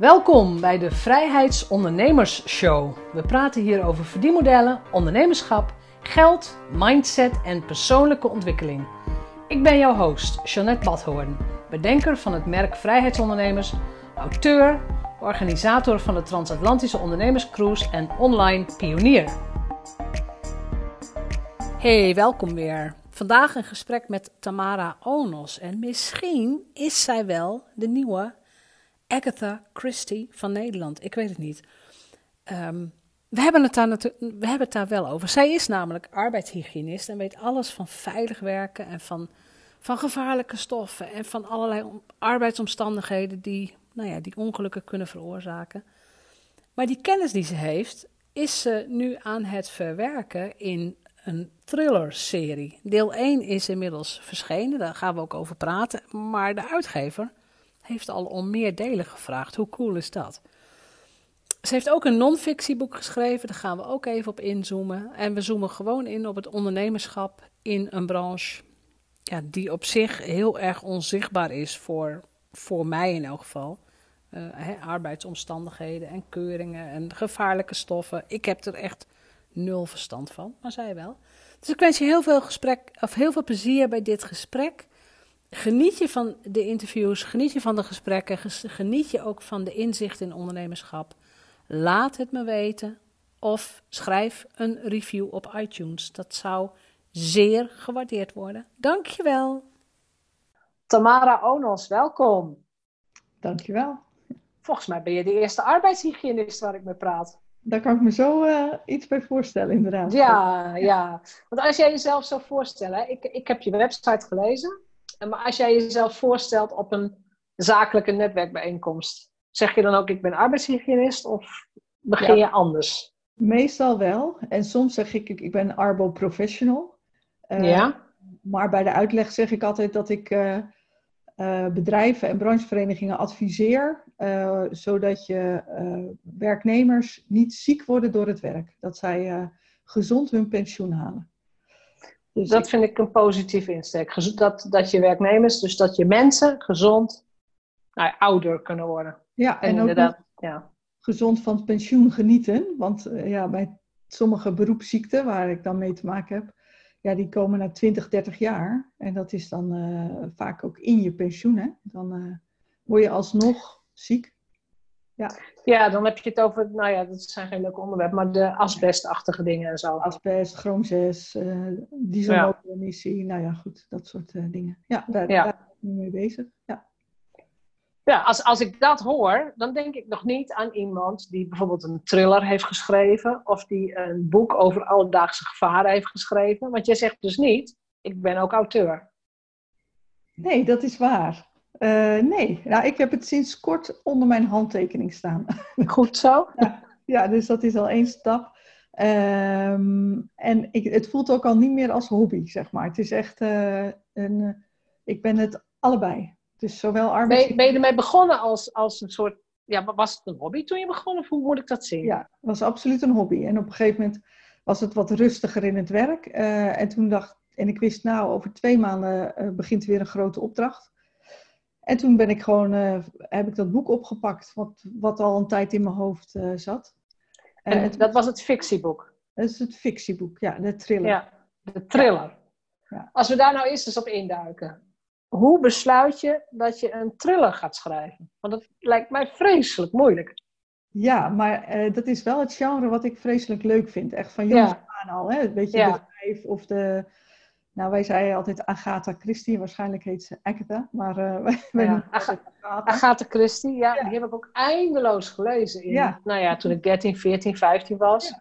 Welkom bij de Vrijheidsondernemers Show. We praten hier over verdienmodellen, ondernemerschap, geld, mindset en persoonlijke ontwikkeling. Ik ben jouw host, Jeanette Badhoorn, bedenker van het merk Vrijheidsondernemers, auteur, organisator van de Transatlantische Ondernemerscruise en online pionier. Hey, welkom weer. Vandaag een gesprek met Tamara Onos. En misschien is zij wel de nieuwe Agatha Christie van Nederland. Ik weet het niet. Ehm, we, hebben het daar we hebben daar wel over. Zij is namelijk arbeidshygiënist en weet alles van veilig werken en van, van gevaarlijke stoffen en van allerlei arbeidsomstandigheden die, nou ja, die ongelukken kunnen veroorzaken. Maar die kennis die ze heeft, is ze nu aan het verwerken in een thriller-serie. Deel 1 is inmiddels verschenen, daar gaan we ook over praten. Maar de uitgever heeft al om meer delen gevraagd. Hoe cool is dat? Ze heeft ook een non-fictieboek geschreven, daar gaan we ook even op inzoomen. En we zoomen gewoon in op het ondernemerschap in een branche ja, die op zich heel erg onzichtbaar is voor, voor mij in elk geval. Uh, arbeidsomstandigheden en keuringen en gevaarlijke stoffen. Ik heb er echt nul verstand van, maar zij wel. Dus ik wens je heel veel, gesprek, of heel veel plezier bij dit gesprek. Geniet je van de interviews, geniet je van de gesprekken, geniet je ook van de inzicht in ondernemerschap. Laat het me weten of schrijf een review op iTunes. Dat zou zeer gewaardeerd worden. Dankjewel. Tamara Onos, welkom. Dankjewel. Volgens mij ben je de eerste arbeidshygiënist waar ik mee praat. Daar kan ik me zo uh, iets bij voorstellen, inderdaad. Ja, ja. Want als jij jezelf zou voorstellen, ik, ik heb je website gelezen, maar als jij jezelf voorstelt op een zakelijke netwerkbijeenkomst, zeg je dan ook ik ben arbeidshygiënist of begin je anders? Meestal wel. En soms zeg ik ik ben arbo-professional. Uh, ja. Maar bij de uitleg zeg ik altijd dat ik uh, uh, bedrijven en brancheverenigingen adviseer, zodat je werknemers niet ziek worden door het werk. Dat zij gezond hun pensioen halen. Dus dat vind ik een positieve insteek. Dat, dat je werknemers, dus dat je mensen gezond nou, ouder kunnen worden. Ja, en, inderdaad. Ja. Gezond van het pensioen genieten. Want uh, ja, bij sommige beroepsziekten waar ik dan mee te maken heb, ja, die komen na 20, 30 jaar. En dat is dan uh, vaak ook in je pensioen. Hè? Dan uh, word je alsnog ziek. Ja. ja, dan heb je het over, nou ja, dat zijn geen leuke onderwerpen, maar de asbestachtige dingen en zo. Asbest, chroom 6, uh, dieselmotoremissie, ja. nou ja, goed, dat soort uh, dingen. Ja, daar, ja. daar ben ik mee bezig. Ja, ja als, als ik dat hoor, dan denk ik nog niet aan iemand die bijvoorbeeld een thriller heeft geschreven of die een boek over alledaagse gevaren heeft geschreven. Want jij zegt dus niet, ik ben ook auteur. Nee, dat is waar. Uh, nee, nou, ik heb het sinds kort onder mijn handtekening staan. Goed zo. ja, ja, dus dat is al één stap. Um, en ik, het voelt ook al niet meer als hobby, zeg maar. Het is echt uh, een. ik ben het allebei. Dus zowel arbeids... Ben, ben je ermee begonnen als, als een soort. Ja, was het een hobby toen je begon, of hoe moet ik dat zien? Ja, het was absoluut een hobby. En op een gegeven moment was het wat rustiger in het werk. Uh, en toen dacht en ik wist, nou, over twee maanden uh, begint weer een grote opdracht. En toen ben ik gewoon, uh, heb ik dat boek opgepakt, wat, wat al een tijd in mijn hoofd uh, zat. En, en dat was het fictieboek? Dat is het fictieboek, ja, de thriller. Ja, de thriller. Ja. Als we daar nou eerst eens op induiken. Hoe besluit je dat je een thriller gaat schrijven? Want dat lijkt mij vreselijk moeilijk. Ja, maar uh, dat is wel het genre wat ik vreselijk leuk vind. Echt van jongens aan al, hè? Een beetje ja. de vijf of de nou, wij zeiden altijd Agatha Christie, waarschijnlijk heet ze Agatha, maar uh, wij ja, Agatha. Agatha Christie, ja, die heb ik ook eindeloos gelezen. In, ja. Nou ja, toen ik 13, 14, 15 was.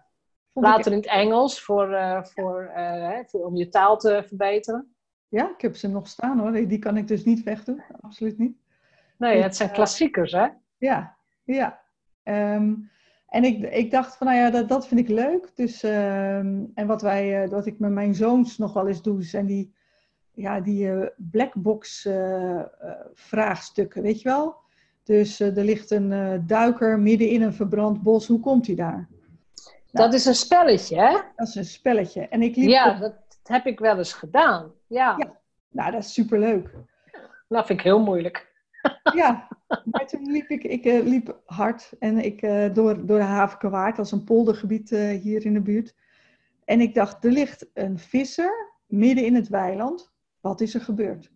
Later in het Engels, voor, uh, voor, uh, voor, om je taal te verbeteren. Ja, ik heb ze nog staan hoor. Die kan ik dus niet wegdoen, absoluut niet. Nee, het zijn klassiekers hè? Ja, ja. Um, en ik, ik dacht van, nou ja, dat, dat vind ik leuk. Dus, ehm, en wat, wij, uh, wat ik met mijn zoons nog wel eens doe, zijn die, ja, die uh, blackbox uh, vraagstukken, weet je wel? Dus er ligt een duiker midden in een verbrand bos, hoe komt hij daar? Nou, dat is een spelletje, hè? Dat is een spelletje. En ik liep ja, dat heb ik wel eens gedaan. Ja. ja. Nou, dat is superleuk. Dat vind ik heel moeilijk. Ja, maar toen liep ik, ik uh, liep hard en ik, uh, door, door de Havenkewaard, dat is een poldergebied uh, hier in de buurt. En ik dacht, er ligt een visser midden in het weiland. Wat is er gebeurd?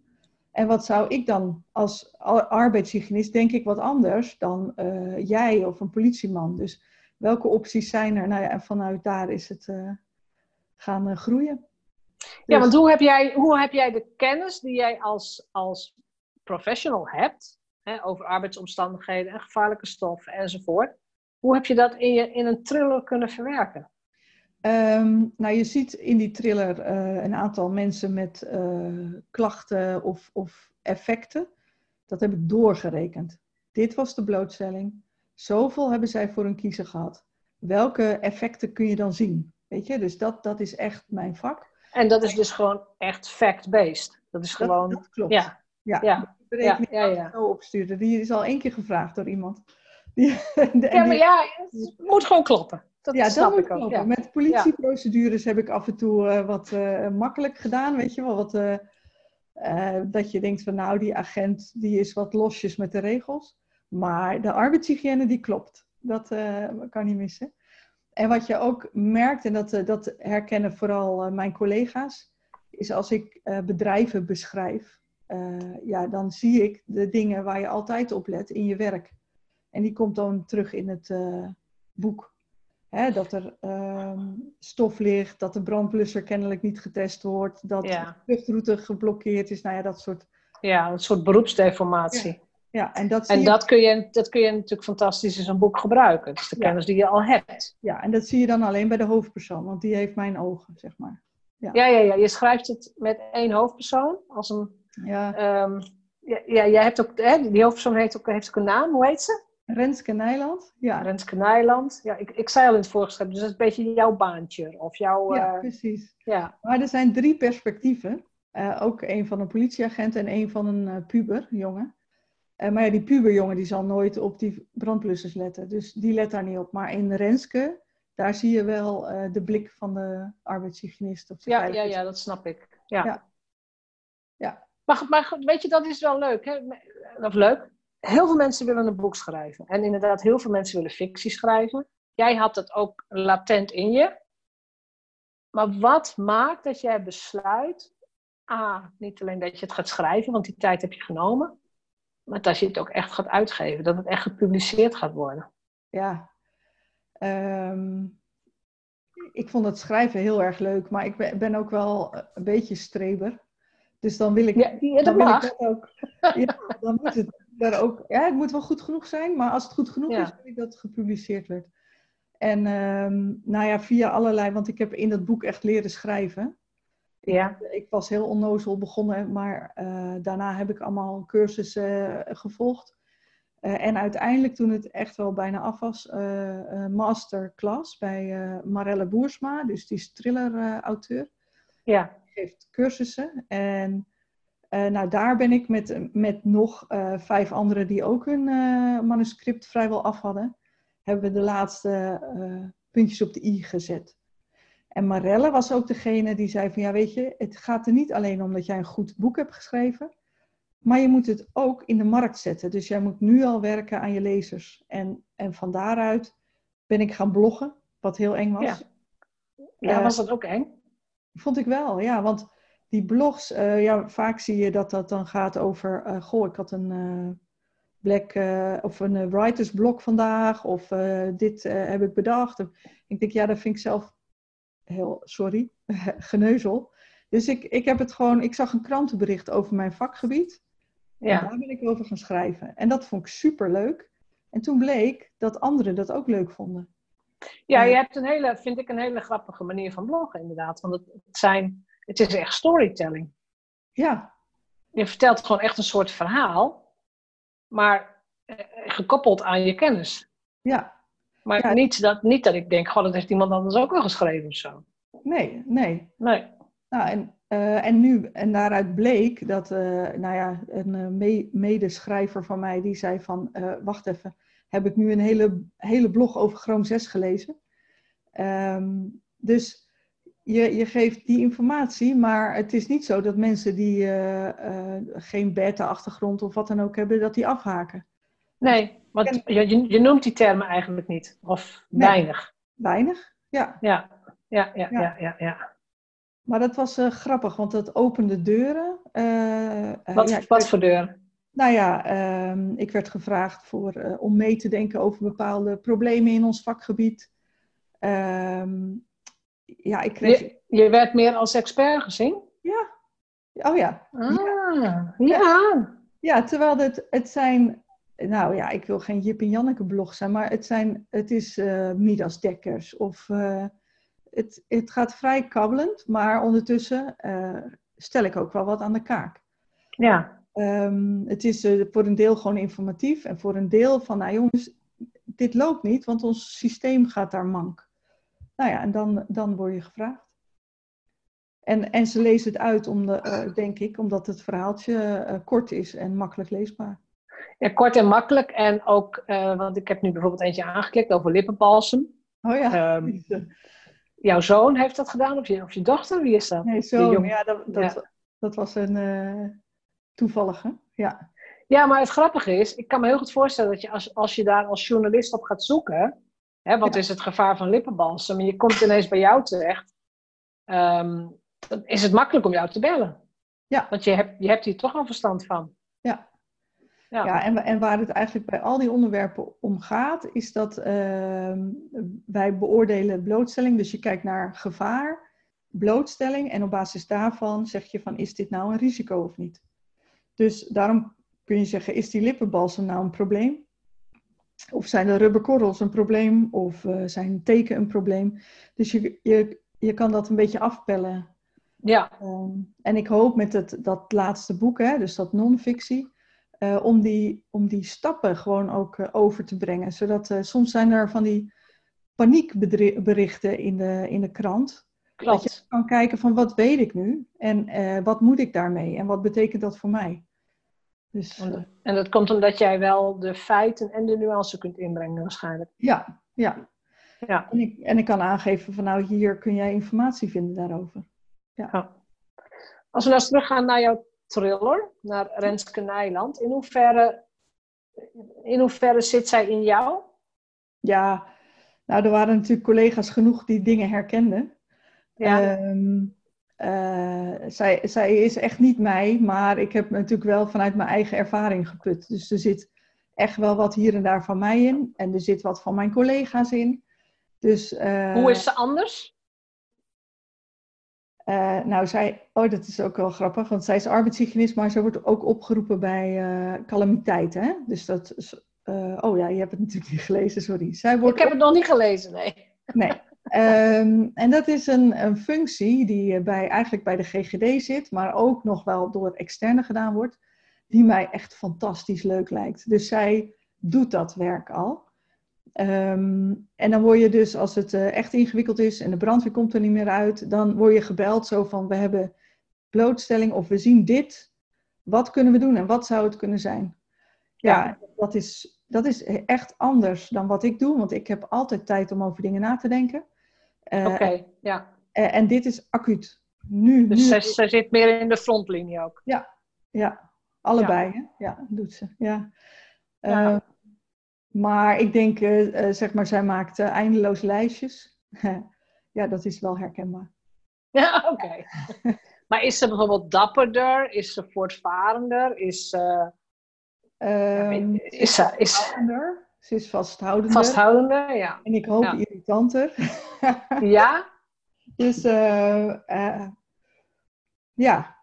En wat zou ik dan als arbeidshygiënist, denk ik wat anders dan jij of een politieman. Dus welke opties zijn er? Nou ja, en vanuit daar is het gaan groeien. Ja, want hoe heb, jij, hoe heb jij de kennis die jij als, als professional hebt, hè, over arbeidsomstandigheden en gevaarlijke stoffen enzovoort, hoe heb je dat in, je, in een thriller kunnen verwerken? Um, nou, je ziet in die thriller uh, een aantal mensen met uh, klachten of, of effecten. Dat heb ik doorgerekend. Dit was de blootstelling. Zoveel hebben zij voor hun kiezer gehad. Welke effecten kun je dan zien? Weet je, dus dat, dat is echt mijn vak. En dat is dus gewoon echt fact-based. Dat is gewoon. Dat, dat klopt. Ja. Ja, ja. de berekening ja, ja, ja. zo opstuurde. Die is al één keer gevraagd door iemand. Die, de, ja, maar ja, het moet gewoon kloppen. Dat ja, snap dat ik ook. Ja. Met politieprocedures heb ik af en toe uh, wat uh, makkelijk gedaan, weet je wel. Wat, uh, dat je denkt van nou, die agent die is wat losjes met de regels. Maar de arbeidshygiëne die klopt. Dat kan niet missen. En wat je ook merkt, en dat, dat herkennen vooral mijn collega's, is als ik bedrijven beschrijf, uh, ja, dan zie ik de dingen waar je altijd op let in je werk. En die komt dan terug in het uh, boek. Hè, dat er uh, stof ligt, dat de brandblusser kennelijk niet getest wordt, dat ja. de vluchtroute geblokkeerd is, nou ja, dat soort... Ja, een soort beroepsdeformatie. Ja. Ja, en dat, en je... dat, kun je, dat kun je natuurlijk fantastisch in zo'n boek gebruiken. Is de kennis die je al hebt. Ja, en dat zie je dan alleen bij de hoofdpersoon, want die heeft mijn ogen, zeg maar. Ja, ja, ja, ja. je schrijft het met één hoofdpersoon als een ja. Um, ja, ja, jij hebt ook, hè, die hoofdpersoon heeft ook, heeft ook een naam, hoe heet ze? Renske Nijland. Ja. Renske Nijland. Ja, ik, ik zei al in het vorige schep, dus dat is een beetje jouw baantje. Of jouw, ja, uh, precies. Ja. Maar er zijn drie perspectieven. Uh, ook een van een politieagent en een van een uh, puber, jongen. maar ja, die puberjongen die zal nooit op die brandblussers letten. Dus die let daar niet op. Maar in Renske, daar zie je wel de blik van de arbeidshygiënist. Of de ja, ja, ja, dat snap ik. Ja. ja. ja. Maar, maar weet je, dat is wel leuk. Hè? Leuk. Heel veel mensen willen een boek schrijven. En inderdaad, heel veel mensen willen fictie schrijven. Jij had dat ook latent in je. Maar wat maakt dat jij besluit... Ah, niet alleen dat je het gaat schrijven, want die tijd heb je genomen. Maar dat je het ook echt gaat uitgeven. Dat het echt gepubliceerd gaat worden. Ja. Um, ik vond het schrijven heel erg leuk. Maar ik ben ook wel een beetje streber. Dus dan wil ik, ja, dan mag. Wil ik dat ook. Ja, dan moet het daar ook. Ja, het moet wel goed genoeg zijn, maar als het goed genoeg is, wil ik dat het gepubliceerd werd. En ehm, nou ja, via allerlei, want ik heb in dat boek echt leren schrijven. Ja. ik was heel onnozel begonnen, maar eh, daarna heb ik allemaal cursussen eh, gevolgd. Eh, en uiteindelijk, toen het echt wel bijna af was, eh, eh, masterclass bij eh, Marelle Boersma, dus die is thriller-auteur Ja. Geeft cursussen. En eh, nou, daar ben ik met, met nog eh, vijf anderen die ook hun eh, manuscript vrijwel af hadden, hebben we de laatste puntjes op de i gezet. En Marelle was ook degene die zei van ja weet je, het gaat er niet alleen om dat jij een goed boek hebt geschreven, maar je moet het ook in de markt zetten. Dus jij moet nu al werken aan je lezers. En, en van daaruit ben ik gaan bloggen, wat heel eng was. Ja. Ja, was dat ook eng? Vond ik wel, ja. Want die blogs, eh, ja, vaak zie je dat dat dan gaat over... eh, goh, ik had een eh, black... of een eh, writersblog vandaag. Of dit heb ik bedacht. Ik denk, ja, dat vind ik zelf heel... Sorry, geneuzel. Dus ik, ik heb het gewoon... Ik zag een krantenbericht over mijn vakgebied. En Ja. daar ben ik over gaan schrijven. En dat vond ik super leuk. En toen bleek dat anderen dat ook leuk vonden. Ja, je hebt een hele, vind ik, een hele grappige manier van bloggen, inderdaad. Want het, zijn, het is echt storytelling. Ja, Je vertelt gewoon echt een soort verhaal, maar eh, gekoppeld aan je kennis. ja. Maar Ja. niet, dat, niet dat ik denk, goh, dat heeft iemand anders ook wel geschreven of zo. Nee, nee. Nee. Nou, en, eh, en nu, en daaruit bleek dat, eh, nou ja, een me- medeschrijver van mij, die zei van, wacht even, heb ik nu een hele, hele blog over Chrome 6 gelezen. Ehm, dus je, je geeft die informatie, maar het is niet zo dat mensen die uh, uh, geen beta-achtergrond of wat dan ook hebben, dat die afhaken. Nee, want je, je noemt die termen eigenlijk niet, of weinig. Weinig, ja. Ja, ja, ja, ja, ja. ja, Maar dat was uh, grappig, want dat opende deuren. wat, ja, wat voor deuren? Nou ja, ehm, ik werd gevraagd voor, om mee te denken over bepaalde problemen in ons vakgebied. Um, ja, ik kreeg... Je, je, werd meer als expert gezien? Ja. Oh ja. Ah, ja. ja. Ja, terwijl het, het zijn... Nou ja, ik wil geen Jip en Janneke blog zijn, maar het, zijn, het is uh, Midas Dekkers of... Uh, het, het gaat vrij kabbelend, maar ondertussen stel ik ook wel wat aan de kaak. Ja. Um, het is voor een deel gewoon informatief en voor een deel van, nou jongens, dit loopt niet, want ons systeem gaat daar mank. Nou ja, en dan, dan word je gevraagd. En, en ze lezen het uit, om de, uh, denk ik, omdat het verhaaltje uh, kort is en makkelijk leesbaar. Ja, kort en makkelijk. En ook, want ik heb nu bijvoorbeeld eentje aangeklikt over lippenbalsem. Oh ja. Um, jouw zoon heeft dat gedaan, of je, of je dochter? Wie is dat? Nee, zoon. Ja, dat, dat, ja. dat was een toevallige. Ja. ja, maar het grappige is, ik kan me heel goed voorstellen dat je als, als je daar als journalist op gaat zoeken Hè, wat ja. is het gevaar van lippenbalsem? Je komt ineens bij jou terecht. Um, dan is het makkelijk om jou te bellen. Ja. Want je hebt, je hebt hier toch al verstand van. Ja. Ja, ja en, en waar het eigenlijk bij al die onderwerpen om gaat, is dat uh, wij beoordelen blootstelling. Dus je kijkt naar gevaar, blootstelling. En op basis daarvan zeg je van, is dit nou een risico of niet? Dus daarom kun je zeggen, is die lippenbalsem nou een probleem? Of zijn de rubberkorrels een probleem? Of uh, zijn teken een probleem? Dus je, je, je kan dat een beetje afpellen. Ja. Um, en ik hoop met het, dat laatste boek, hè, dus dat non-fictie, uh, om, die, om die stappen gewoon ook uh, over te brengen. Zodat soms zijn er van die paniekberichten in de, in de krant. Klopt. Dat je kan kijken van wat weet ik nu en wat moet ik daarmee en wat betekent dat voor mij. Dus, en, en dat komt omdat jij wel de feiten en de nuance kunt inbrengen waarschijnlijk. Ja, ja. ja. En, ik, en ik kan aangeven van nou hier kun jij informatie vinden daarover. Ja. ja. Als we nou eens teruggaan naar jouw thriller, naar Renske Nijland. In hoeverre, in hoeverre zit zij in jou? Ja, nou er waren natuurlijk collega's genoeg die dingen herkenden. Ja. Um, uh, zij, zij is echt niet mij, maar ik heb natuurlijk wel vanuit mijn eigen ervaring geput. Dus er zit echt wel wat hier en daar van mij in. En er zit wat van mijn collega's in. Dus, uh, Hoe is ze anders? Uh, nou, zij, oh, dat is ook wel grappig, want zij is arbeidshygiënist, maar ze wordt ook opgeroepen bij calamiteiten. Hè? Dus dat is, oh ja, je hebt het natuurlijk niet gelezen, sorry. Zij wordt ik heb het nog niet gelezen, nee. Nee, Um, en dat is een, een, functie die bij, eigenlijk bij de GGD zit, maar ook nog wel door externe gedaan wordt, die mij echt fantastisch leuk lijkt. Dus zij doet dat werk al. Um, en dan word je dus, als het uh, echt ingewikkeld is en de brandweer komt er niet meer uit, dan word je gebeld zo van, we hebben blootstelling of we zien dit. Wat kunnen we doen en wat zou het kunnen zijn? Ja, ja dat, is, dat is echt anders dan wat ik doe, want ik heb altijd tijd om over dingen na te denken. Uh, Oké, okay, ja. Uh, en dit is acuut. Nu. Dus nu zij zit meer in de frontlinie ook. Ja, ja. Allebei, ja. Hè? Ja, doet ze. Ja. ja. Uh, maar ik denk, zeg maar, zij maakt eindeloos lijstjes. ja, dat is wel herkenbaar. Ja, oké. Okay. maar is ze bijvoorbeeld dapperder? Is ze voortvarender? Is ze... Um, is ze... Is, ze is vasthoudender. Vasthoudender, ja. En ik hoop ja. irritanter. Ja? Dus uh, uh, ja.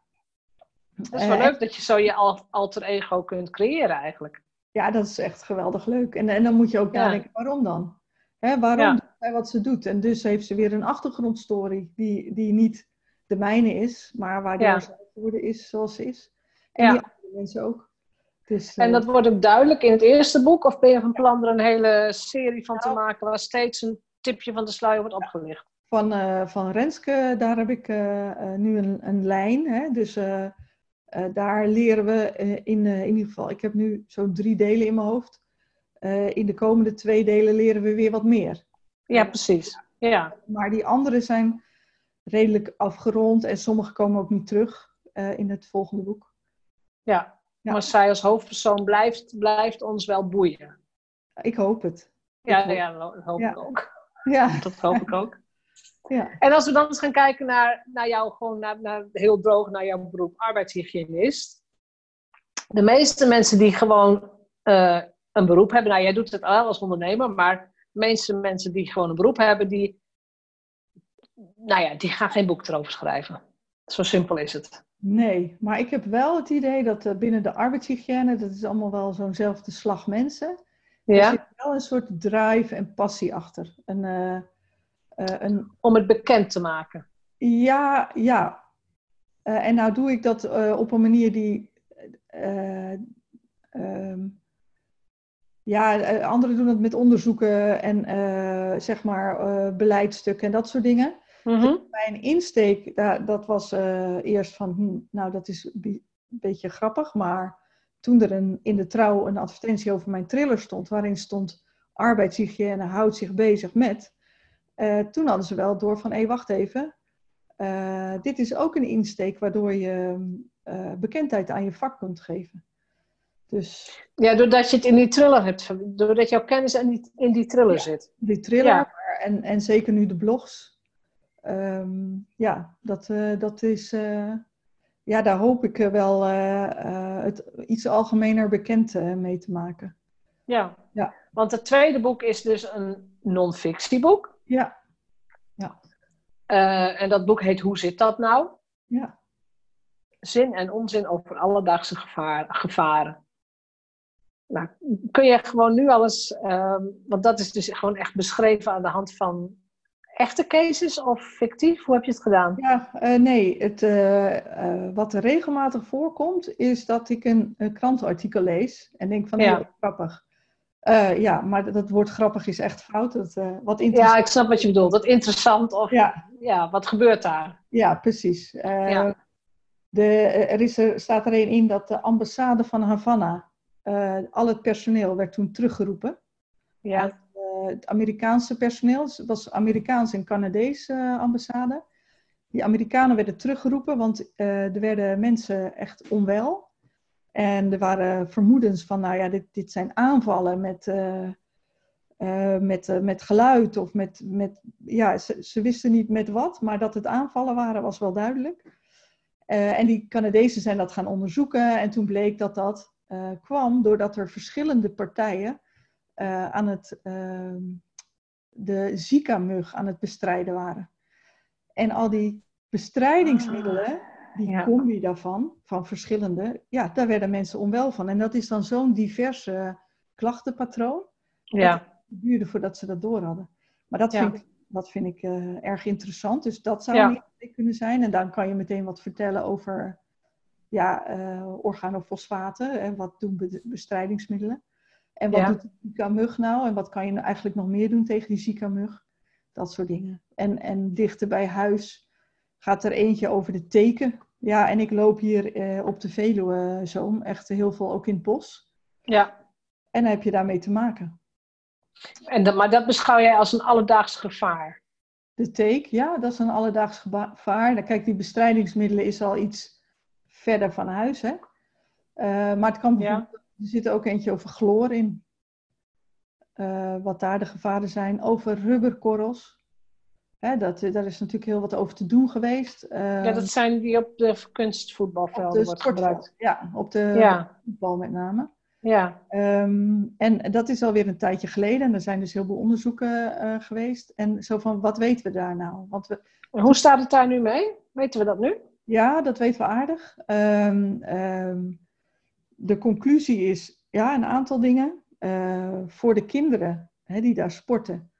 Dat is wel uh, leuk dat je zo je alter ego kunt creëren eigenlijk. Ja, dat is echt geweldig leuk. En, en dan moet je ook ja. nadenken, waarom dan? Hè, waarom ja. doet zij wat ze doet? En dus heeft ze weer een achtergrondstory die, die niet de mijne is, maar waardoor ja. ze geworden is zoals ze is. En die andere mensen ook. Dus, en dat wordt ook duidelijk in het eerste boek? Of ben je van plan er een hele serie van nou, te maken waar steeds een tipje van de sluier wordt opgelicht? Van, uh, van Renske, daar heb ik uh, uh, nu een, een lijn. Hè? Dus daar leren we in, in ieder geval, ik heb nu zo'n drie delen in mijn hoofd. in de komende twee delen leren we weer wat meer. Ja, precies. Ja. Maar die andere zijn redelijk afgerond en sommige komen ook niet terug eh, in het volgende boek. Ja. Ja. maar zij als hoofdpersoon blijft, blijft ons wel boeien. Ik hoop het. Ja, hoop- ja dat hoop Ja. ik ook. Ja, Dat hoop ik ook. ja. En als we dan eens gaan kijken naar, naar jou, gewoon naar, naar, heel droog naar jouw beroep, arbeidshygiënist. De meeste mensen die gewoon eh, een beroep hebben, nou jij doet het wel als ondernemer, maar de meeste mensen die gewoon een beroep hebben, die, nou ja, die gaan geen boek erover schrijven. Zo simpel is het. Nee, maar ik heb wel het idee dat eh, binnen de arbeidshygiëne, dat is allemaal wel zo'nzelfde slag mensen. Er Ja? Wel een soort drive en passie achter. Een, eh, eh, een, Om het bekend te maken. ja, ja. Eh, en nou doe ik dat op een manier die. eh, ehm, ja, anderen doen het met onderzoeken en zeg maar beleidsstukken en dat soort dingen. Mhm. Mijn insteek, da- dat was eerst van, hm, nou dat is een beetje grappig, maar toen er een, in de trouw een advertentie over mijn thriller stond, waarin stond arbeidshygiëne houdt zich bezig met, eh, toen hadden ze wel door van, hé wacht even, eh, dit is ook een insteek waardoor je eh, bekendheid aan je vak kunt geven. Dus Ja, doordat je het in die thriller hebt, doordat jouw kennis in die, in die thriller Ja. zit. die thriller Ja. en, en zeker nu de blogs. Ehm, ja, dat, dat is. Ja, daar hoop ik wel eh, eh, het iets algemener bekend eh, mee te maken. Ja. Ja. Want het tweede boek is dus een non-fictieboek. Ja, Eh, en dat boek heet Hoe zit dat nou? ja. Zin en onzin over alledaagse gevaar, gevaren. Nou, kun je gewoon nu alles, ehm, want dat is dus gewoon echt beschreven aan de hand van echte cases of fictief? Hoe heb je het gedaan? ja eh, nee, het, eh, eh, wat er regelmatig voorkomt, is dat ik een, een krantenartikel lees en denk van, Ja. ja. grappig. Eh, ja, maar dat, dat woord grappig is echt fout. Dat, wat Ja, interessant. ik snap wat je bedoelt. Dat interessant of ja, Ja, wat gebeurt daar? Ja, precies. Ja. de, er, is er staat er een in dat de ambassade van Havana, al het personeel werd toen teruggeroepen. Ja, het Amerikaanse personeel, het was Amerikaans en Canadees eh, ambassade. Die Amerikanen werden teruggeroepen, want eh, er werden mensen echt onwel. En er waren vermoedens van, nou ja, dit, dit zijn aanvallen met, eh, met, met geluid of met, met ja, ze, ze wisten niet met wat, maar dat het aanvallen waren was wel duidelijk. En die Canadezen zijn dat gaan onderzoeken en toen bleek dat dat kwam doordat er verschillende partijen eh, aan het, ehm, de Zika-mug aan het bestrijden waren. En al die bestrijdingsmiddelen, die ja. combi daarvan, van verschillende, ja, daar werden mensen onwel van. En dat is dan zo'n diverse klachtenpatroon. ja, Het duurde voordat ze dat door hadden. Maar dat Ja. vind ik, dat vind ik eh, erg interessant. Dus dat zou Ja. een insteek kunnen zijn. En dan kan je meteen wat vertellen over ja, eh, organofosfaten. En wat doen be- bestrijdingsmiddelen? En wat Ja. doet de Zika-mug nou? En wat kan je nou eigenlijk nog meer doen tegen die Zika-mug? Dat soort dingen. En, en dichter bij huis gaat er eentje over de teken. Ja, en ik loop hier eh, op de Veluwe zoom. Echt heel veel ook in het bos. ja. En dan heb je daarmee te maken. En dat, maar dat beschouw jij als een alledaags gevaar. De teek, ja, dat is een alledaags gevaar. Dan kijk, die bestrijdingsmiddelen is al iets verder van huis, hè. Eh, maar het kan bijvoorbeeld, er zit ook eentje over chloor in. Eh, wat daar de gevaren zijn. Over rubberkorrels. Hè, dat, daar is natuurlijk heel wat over te doen geweest. Eh, ja, dat zijn die op de kunstvoetbalvelden de wordt gebruikt. Ja, op de Ja, voetbal met name. ja, Ehm, en dat is alweer een tijdje geleden. En er zijn dus heel veel onderzoeken eh, geweest. En zo van, wat weten we daar nou? Want we, En hoe staat het daar nu mee? Weten we dat nu? Ja, dat weten we aardig. Ehm, ehm, de conclusie is, ja, een aantal dingen. Eh, voor de kinderen hè, die daar sporten,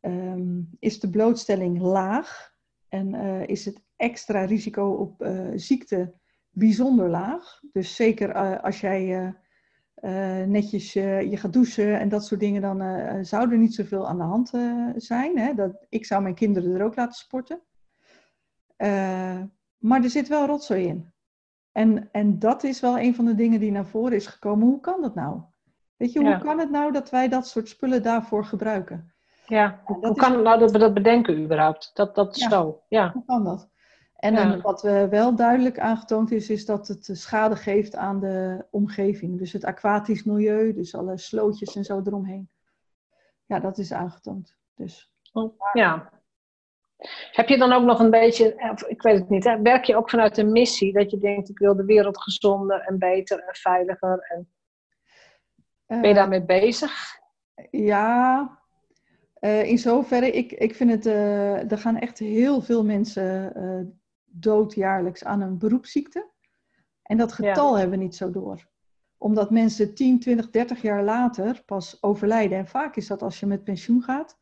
ehm, is de blootstelling laag. En eh, is het extra risico op eh, ziekte bijzonder laag. Dus zeker als jij netjes je gaat douchen en dat soort dingen, dan zou er niet zoveel aan de hand zijn. Hè? Dat, ik zou mijn kinderen er ook laten sporten. Maar er zit wel rotzooi in. En, en dat is wel een van de dingen die naar voren is gekomen. Hoe kan dat nou? Weet je, hoe Ja. kan het nou dat wij dat soort spullen daarvoor gebruiken? Ja, hoe, kan het nou dat we dat bedenken überhaupt? Dat, dat Ja. zo, ja. Hoe kan dat? En Ja. wat eh, wel duidelijk aangetoond is, is dat het schade geeft aan de omgeving. Dus het aquatisch milieu, dus alle slootjes en zo eromheen. Ja, dat is aangetoond. Dus ja. Heb je dan ook nog een beetje, of ik weet het niet, hè, werk je ook vanuit een missie dat je denkt, ik wil de wereld gezonder en beter en veiliger? En ben je eh, daarmee bezig? Ja, eh, in zoverre, ik, ik vind het, eh, er gaan echt heel veel mensen dood jaarlijks aan een beroepsziekte. En dat Ja. getal hebben we niet zo door. Omdat mensen 10, 20, 30 jaar later pas overlijden. En vaak is dat als je met pensioen gaat.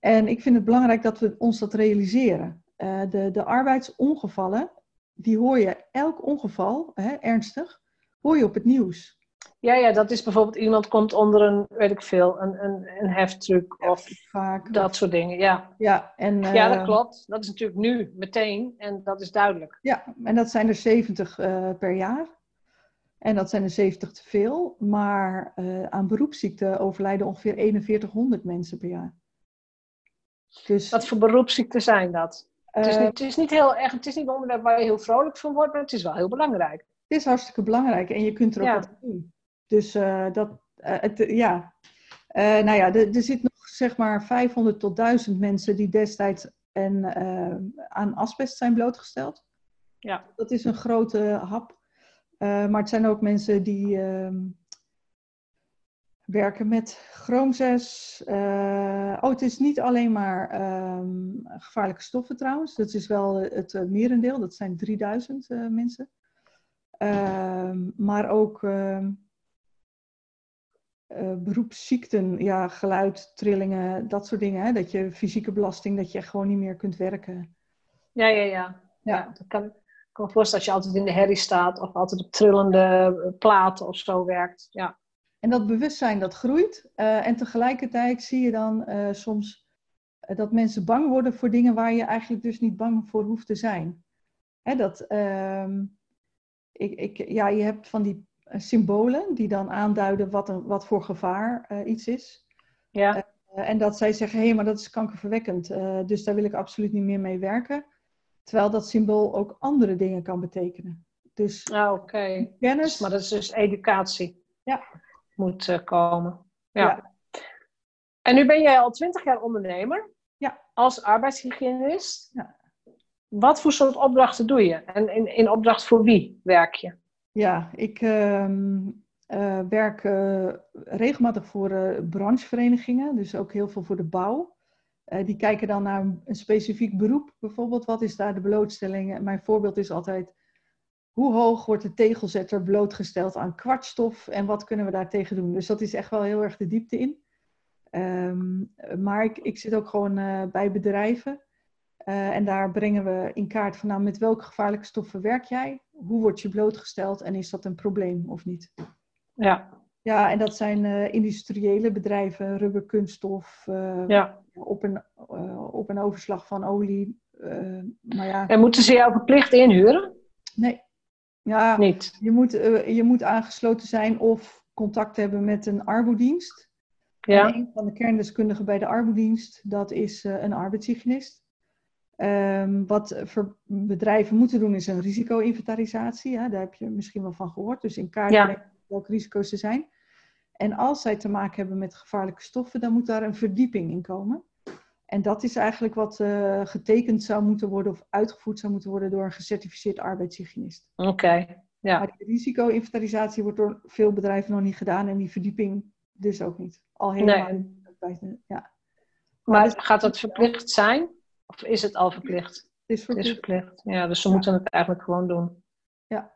En ik vind het belangrijk dat we ons dat realiseren. Eh, de, de arbeidsongevallen, die hoor je, elk ongeval, hè, ernstig, hoor je op het nieuws. Ja, ja, dat is bijvoorbeeld iemand komt onder een, weet ik veel, een, een, een heftruck of Vaak. dat soort dingen. Ja. Ja, en, ja, dat eh, klopt. Dat is natuurlijk nu, meteen. En dat is duidelijk. Ja, en dat zijn er 70 eh, per jaar. En dat zijn er 70 te veel. Maar aan beroepsziekten overlijden ongeveer 4100 mensen per jaar. Dus Wat voor beroepsziekten zijn dat? Het is, eh, niet, het is niet heel erg, het is niet een onderwerp waar je heel vrolijk van wordt, maar het is wel heel belangrijk. het is hartstikke belangrijk en je kunt er ook Ja. wat aan doen. Dus eh, dat, eh, het, ja. Nou ja, er, er zit nog zeg maar 500 tot 1000 mensen die destijds en, aan asbest zijn blootgesteld. Ja. Dat is een grote hap. Maar het zijn ook mensen die ehm, werken met chroom 6. Eh, oh, het is niet alleen maar ehm, gevaarlijke stoffen trouwens. Dat is wel het eh, merendeel. Dat zijn 3000 eh, mensen. Ehm, maar ook ehm, eh, beroepsziekten, ja, geluid, trillingen, dat soort dingen. Hè? Dat je fysieke belasting, dat je echt gewoon niet meer kunt werken. Ja, ja, ja. Ja. ja dat kan, ik kan me voorstellen dat je altijd in de herrie staat of altijd op trillende platen of zo werkt. Ja, En dat bewustzijn dat groeit. Eh, en tegelijkertijd zie je dan eh, soms eh, dat mensen bang worden voor dingen waar je eigenlijk dus niet bang voor hoeft te zijn. Hè, dat, ehm, ik, ik, ja, je hebt van die symbolen die dan aanduiden wat, een, wat voor gevaar iets is. ja. En dat zij zeggen, hé, hey, maar dat is kankerverwekkend, dus daar wil ik absoluut niet meer mee werken. Terwijl dat symbool ook andere dingen kan betekenen. Dus Ah, kennis, Maar dat is dus educatie. Ja. Moet eh, komen. Ja. Ja. En nu ben jij al twintig jaar ondernemer. Ja. Als arbeidshygiënist. Ja. Wat voor soort opdrachten doe je? En in, in opdracht voor wie werk je? Ja, ik ehm, eh, werk eh, regelmatig voor brancheverenigingen, dus ook heel veel voor de bouw. Die kijken dan naar een, specifiek beroep, bijvoorbeeld. Wat is daar de blootstelling? Mijn voorbeeld is altijd, hoe hoog wordt de tegelzetter blootgesteld aan kwartstof en wat kunnen we daartegen doen? Dus dat is echt wel heel erg de diepte in. Ehm, maar ik, ik zit ook gewoon eh, bij bedrijven. Eh, en daar brengen we in kaart van nou, met welke gevaarlijke stoffen werk jij? Hoe word je blootgesteld en is dat een probleem of niet? Ja. Ja, en dat zijn eh, industriële bedrijven, rubber, kunststof, ja. op, een, op een overslag van olie. maar ja, En moeten ze jou verplicht inhuren? nee. Ja, Niet. je moet, eh, je moet aangesloten zijn of contact hebben met een arbodienst. En Ja. een van de kerndeskundigen bij de arbodienst, dat is eh, een arbeidshygiënist. Ehm, wat voor bedrijven moeten doen is een risico-inventarisatie. Ja, daar heb je misschien wel van gehoord. Dus in kaart Ja. brengen welke risico's er zijn. En als zij te maken hebben met gevaarlijke stoffen, dan moet daar een verdieping in komen. En dat is eigenlijk wat eh, getekend zou moeten worden of uitgevoerd zou moeten worden door een gecertificeerd arbeidshygiënist. Oké. Ja. Maar die risico-inventarisatie wordt door veel bedrijven nog niet gedaan en die verdieping dus ook niet. Al helemaal Nee. bij de- ja. Maar dus- gaat dat verplicht zijn? Of is het al verplicht? Het is Het is verplicht. Ja, dus ze Ja. moeten het eigenlijk gewoon doen. Ja.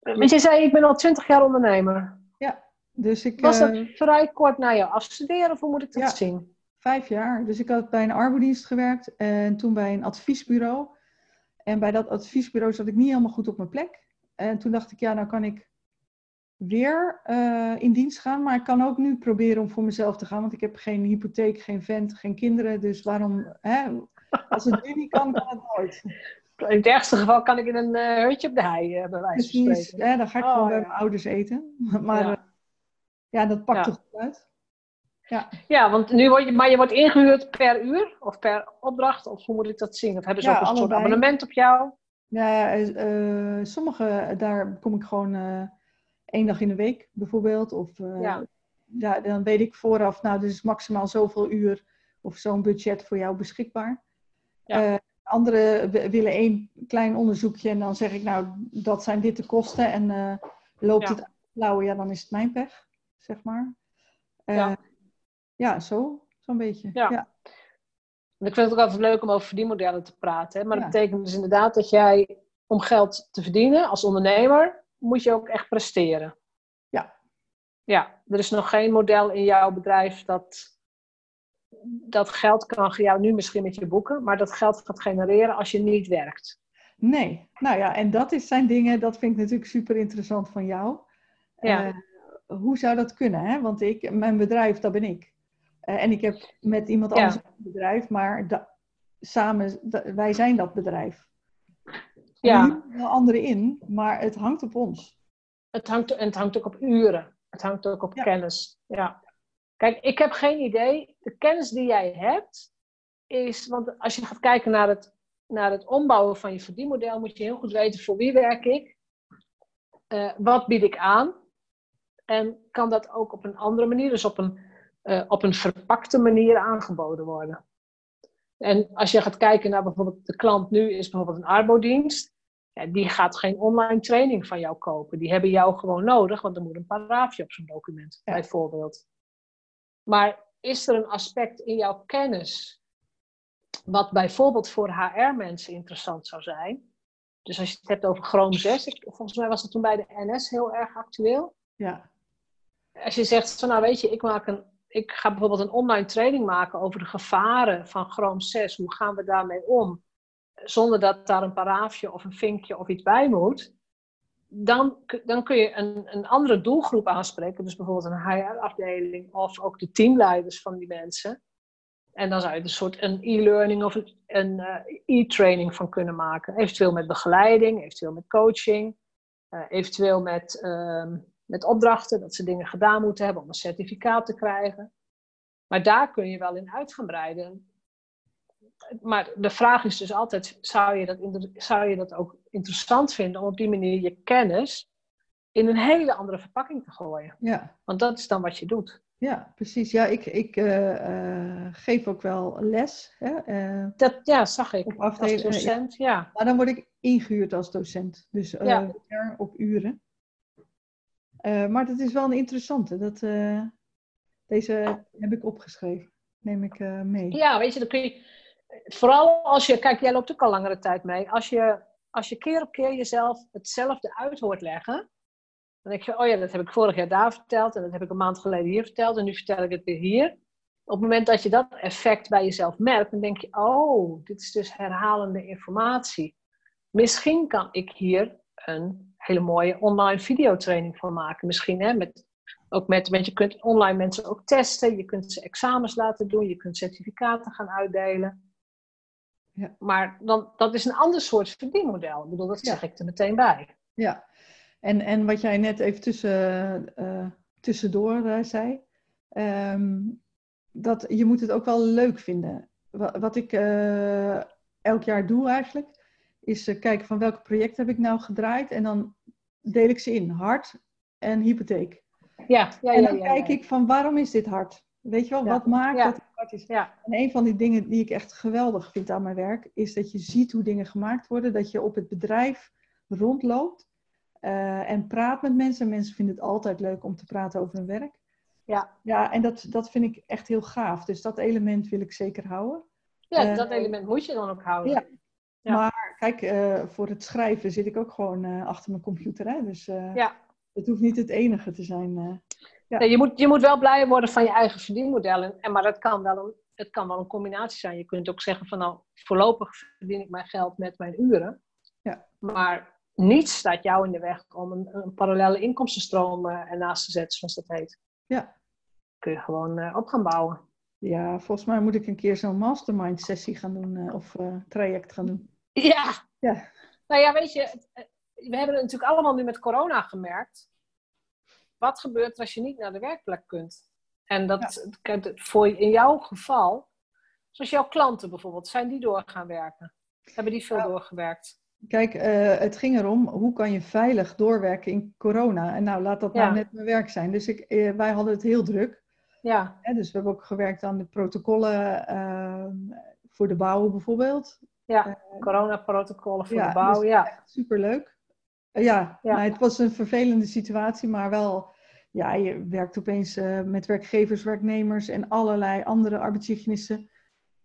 Want je zei, ik ben al twintig jaar ondernemer. Dus ik, Was eh, dat vrij kort na je afstuderen of hoe moet ik dat Ja. zien? Vijf jaar. Dus ik had bij een arbodienst gewerkt en toen bij een adviesbureau. En bij dat adviesbureau zat ik niet helemaal goed op mijn plek. En toen dacht ik, ja, nou kan ik weer eh, in dienst gaan. Maar ik kan ook nu proberen om voor mezelf te gaan. Want ik heb geen hypotheek, geen vent, geen kinderen. Dus waarom, hè? als het nu niet kan, kan het nooit. In het ergste geval kan ik in een eh, hutje op de hei, eh, bij wijze van Precies, spreken. hè, dan ga ik Oh, gewoon bij ja. mijn ouders eten. Maar Ja. dat pakt Ja. er goed uit. Ja, Ja, want nu word je, maar je wordt ingehuurd per uur of per opdracht, of hoe moet ik dat zien? Of hebben ze Ja, ook een soort abonnement op jou? ja eh, sommige, daar kom ik gewoon eh, één dag in de week bijvoorbeeld. Of eh, Ja. ja, dan weet ik vooraf, nou, dus maximaal zoveel uur of zo'n budget voor jou beschikbaar. Ja. Eh, anderen willen één klein onderzoekje en dan zeg ik, nou, dat zijn dit de kosten. En eh, loopt Ja. het blauwe, ja, dan is het mijn pech, zeg maar. Eh, Ja. Ja, zo, zo'n beetje. Ja. ik vind het ook altijd leuk om over verdienmodellen te praten. Hè? Maar Ja. dat betekent dus inderdaad dat jij, om geld te verdienen als ondernemer, moet je ook echt presteren. Ja. Ja, er is nog geen model in jouw bedrijf dat, dat geld kan jou nu misschien met je boeken, maar dat geld gaat genereren als je niet werkt. Nee, nou ja, en dat is, zijn dingen, dat vind ik natuurlijk super interessant van jou. Ja. Eh, hoe zou dat kunnen? Hè? Want ik, mijn bedrijf, dat ben ik. Eh, en ik heb met iemand Ja. anders een bedrijf, maar da- samen, da- wij zijn dat bedrijf. Ja. Er wel anderen in, maar het hangt op ons. Het hangt, en het hangt ook op uren. Het hangt ook op Ja. kennis. Ja. Kijk, ik heb geen idee. De kennis die jij hebt, is. Want als je gaat kijken naar het, naar het ombouwen van je verdienmodel, moet je heel goed weten voor wie werk ik. Eh, wat bied ik aan? En kan dat ook op een andere manier, dus op een, eh, op een verpakte manier aangeboden worden? En als je gaat kijken naar bijvoorbeeld de klant nu, is bijvoorbeeld een arbodienst. Ja, die gaat geen online training van jou kopen. Die hebben jou gewoon nodig, want er moet een paragraafje op zo'n document, Ja. bijvoorbeeld. Maar is er een aspect in jouw kennis, wat bijvoorbeeld voor HR-mensen interessant zou zijn? Dus als je het hebt over Chrome 6, ik, volgens mij was dat toen bij de NS heel erg actueel. Ja, Als je zegt van nou weet je, ik, maak een, ik ga bijvoorbeeld een online training maken over de gevaren van Chrome 6. Hoe gaan we daarmee om? Zonder dat daar een paraafje of een vinkje of iets bij moet. Dan, dan kun je een, een andere doelgroep aanspreken. Dus bijvoorbeeld een HR-afdeling of ook de teamleiders van die mensen. En dan zou je een soort een e-learning of een, een eh, e-training van kunnen maken. Eventueel met begeleiding, eventueel met coaching. eh, eventueel met, ehm, met opdrachten, dat ze dingen gedaan moeten hebben om een certificaat te krijgen. Maar daar kun je wel in uit gaan breiden. Maar de vraag is dus altijd, zou je, dat, zou je dat ook interessant vinden om op die manier je kennis in een hele andere verpakking te gooien? ja. Want dat is dan wat je doet. Ja, precies. Ja, ik, ik eh, eh, geef ook wel les. Hè? eh, Dat ja, zag ik. Op Als afdeling- docent, ja. maar dan word ik ingehuurd als docent. Dus Ja. op uren. Eh, maar dat is wel een interessante. Dat, eh, deze heb ik opgeschreven. Neem ik eh, mee. Ja, weet je, dan kun je. Vooral als je. Kijk, jij loopt ook al langere tijd mee. Als je, als je keer op keer jezelf hetzelfde uit hoort leggen. Dan denk je, oh ja, dat heb ik vorig jaar daar verteld. En dat heb ik een maand geleden hier verteld. En nu vertel ik het weer hier. Op het moment dat je dat effect bij jezelf merkt, dan denk je, oh, dit is dus herhalende informatie. Misschien kan ik hier een hele mooie online videotraining van maken. Misschien hè, met, ook met, want je kunt online mensen ook testen. Je kunt ze examens laten doen. Je kunt certificaten gaan uitdelen. Ja. Maar dan, dat is een ander soort verdienmodel. Ik bedoel, dat Ja. zeg ik er meteen bij. Ja, en, en wat jij net even tussen, eh, tussendoor eh, zei, ehm, dat je moet het ook wel leuk vinden. Wat, wat ik eh, elk jaar doe eigenlijk, is eh, kijken van welke projecten heb ik nou gedraaid en dan deel ik ze in, hard en hypotheek. Ja, ja, en dan ja, kijk ik van waarom is dit hard? Weet je wel, wat maakt dat het hard is? Ja, En een van die dingen die ik echt geweldig vind aan mijn werk, is dat je ziet hoe dingen gemaakt worden. Dat je op het bedrijf rondloopt eh, en praat met mensen. Mensen vinden het altijd leuk om te praten over hun werk. ja. Ja, en dat, dat vind ik echt heel gaaf. Dus dat element wil ik zeker houden. ja Eh, dat element moet je dan ook houden. ja. Ja. Maar kijk, eh, voor het schrijven zit ik ook gewoon eh, achter mijn computer. Hè? Dus eh, Ja. het hoeft niet het enige te zijn. Ja. Nee, je, moet, je moet wel blij worden van je eigen verdienmodel. En, maar dat kan wel een, het kan wel een combinatie zijn. Je kunt ook zeggen van nou, voorlopig verdien ik mijn geld met mijn uren. Ja. Maar niets staat jou in de weg om een, een parallele inkomstenstroom ernaast te zetten, zoals dat heet. Ja. Kun je gewoon op gaan bouwen. ja, volgens mij moet ik een keer zo'n mastermind sessie gaan doen. of traject gaan doen. Ja. Ja. Nou ja, weet je, eh, we hebben het natuurlijk allemaal nu met corona gemerkt. Wat gebeurt als je niet naar de werkplek kunt? En dat, kijk, voor in jouw geval, zoals jouw klanten bijvoorbeeld, zijn die door gaan werken? Hebben die veel doorgewerkt? Kijk, uh, het ging erom, hoe kan je veilig doorwerken in corona? En nou, laat dat nou net mijn werk zijn. Dus ik, uh, wij hadden het heel druk. Ja. dus we hebben ook gewerkt aan de protocollen ehm, voor de bouw bijvoorbeeld. Ja, uh, coronaprotocollen voor de bouw, dus ja. Superleuk. ja, ja. Nou, het was een vervelende situatie, maar wel... Ja, je werkt opeens met werkgevers, werknemers en allerlei andere arbeidshygiënisten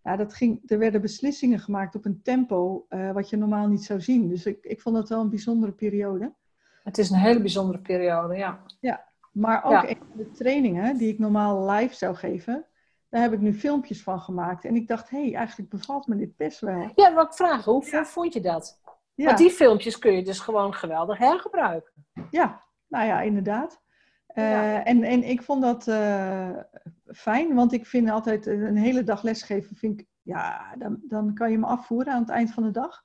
ja, dat ging, er werden beslissingen gemaakt op een tempo uh, wat je normaal niet zou zien. Dus ik, ik vond dat wel een bijzondere periode. Het is een hele bijzondere periode, ja. Ja, maar ook ja. een van de trainingen die ik normaal live zou geven, daar heb ik nu filmpjes van gemaakt. En ik dacht, hé, hey, eigenlijk bevalt me dit best wel. Ja, wat ik vragen, hoe ja. vond je dat? Ja. Want die filmpjes kun je dus gewoon geweldig hergebruiken. Ja, nou ja, inderdaad. Uh, en, en ik vond dat uh, fijn, want ik vind altijd een hele dag lesgeven, vind ik, ja, dan, dan kan je me afvoeren aan het eind van de dag.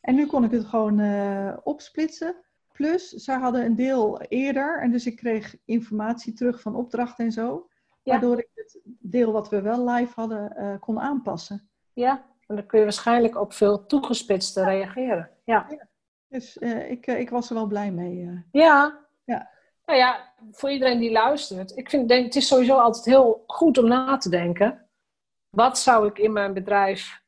En nu kon ik het gewoon uh, opsplitsen. Plus, zij hadden een deel eerder, en dus ik kreeg informatie terug van opdrachten en zo. Ja. Waardoor ik het deel wat we wel live hadden kon aanpassen. Ja, en dan kun je waarschijnlijk ook veel toegespitster reageren. Ja. ja. Dus ik, ik was er wel blij mee. Ja. Ja. Nou ja, voor iedereen die luistert. Ik vind, denk, het is sowieso altijd heel goed om na te denken. Wat zou ik in mijn bedrijf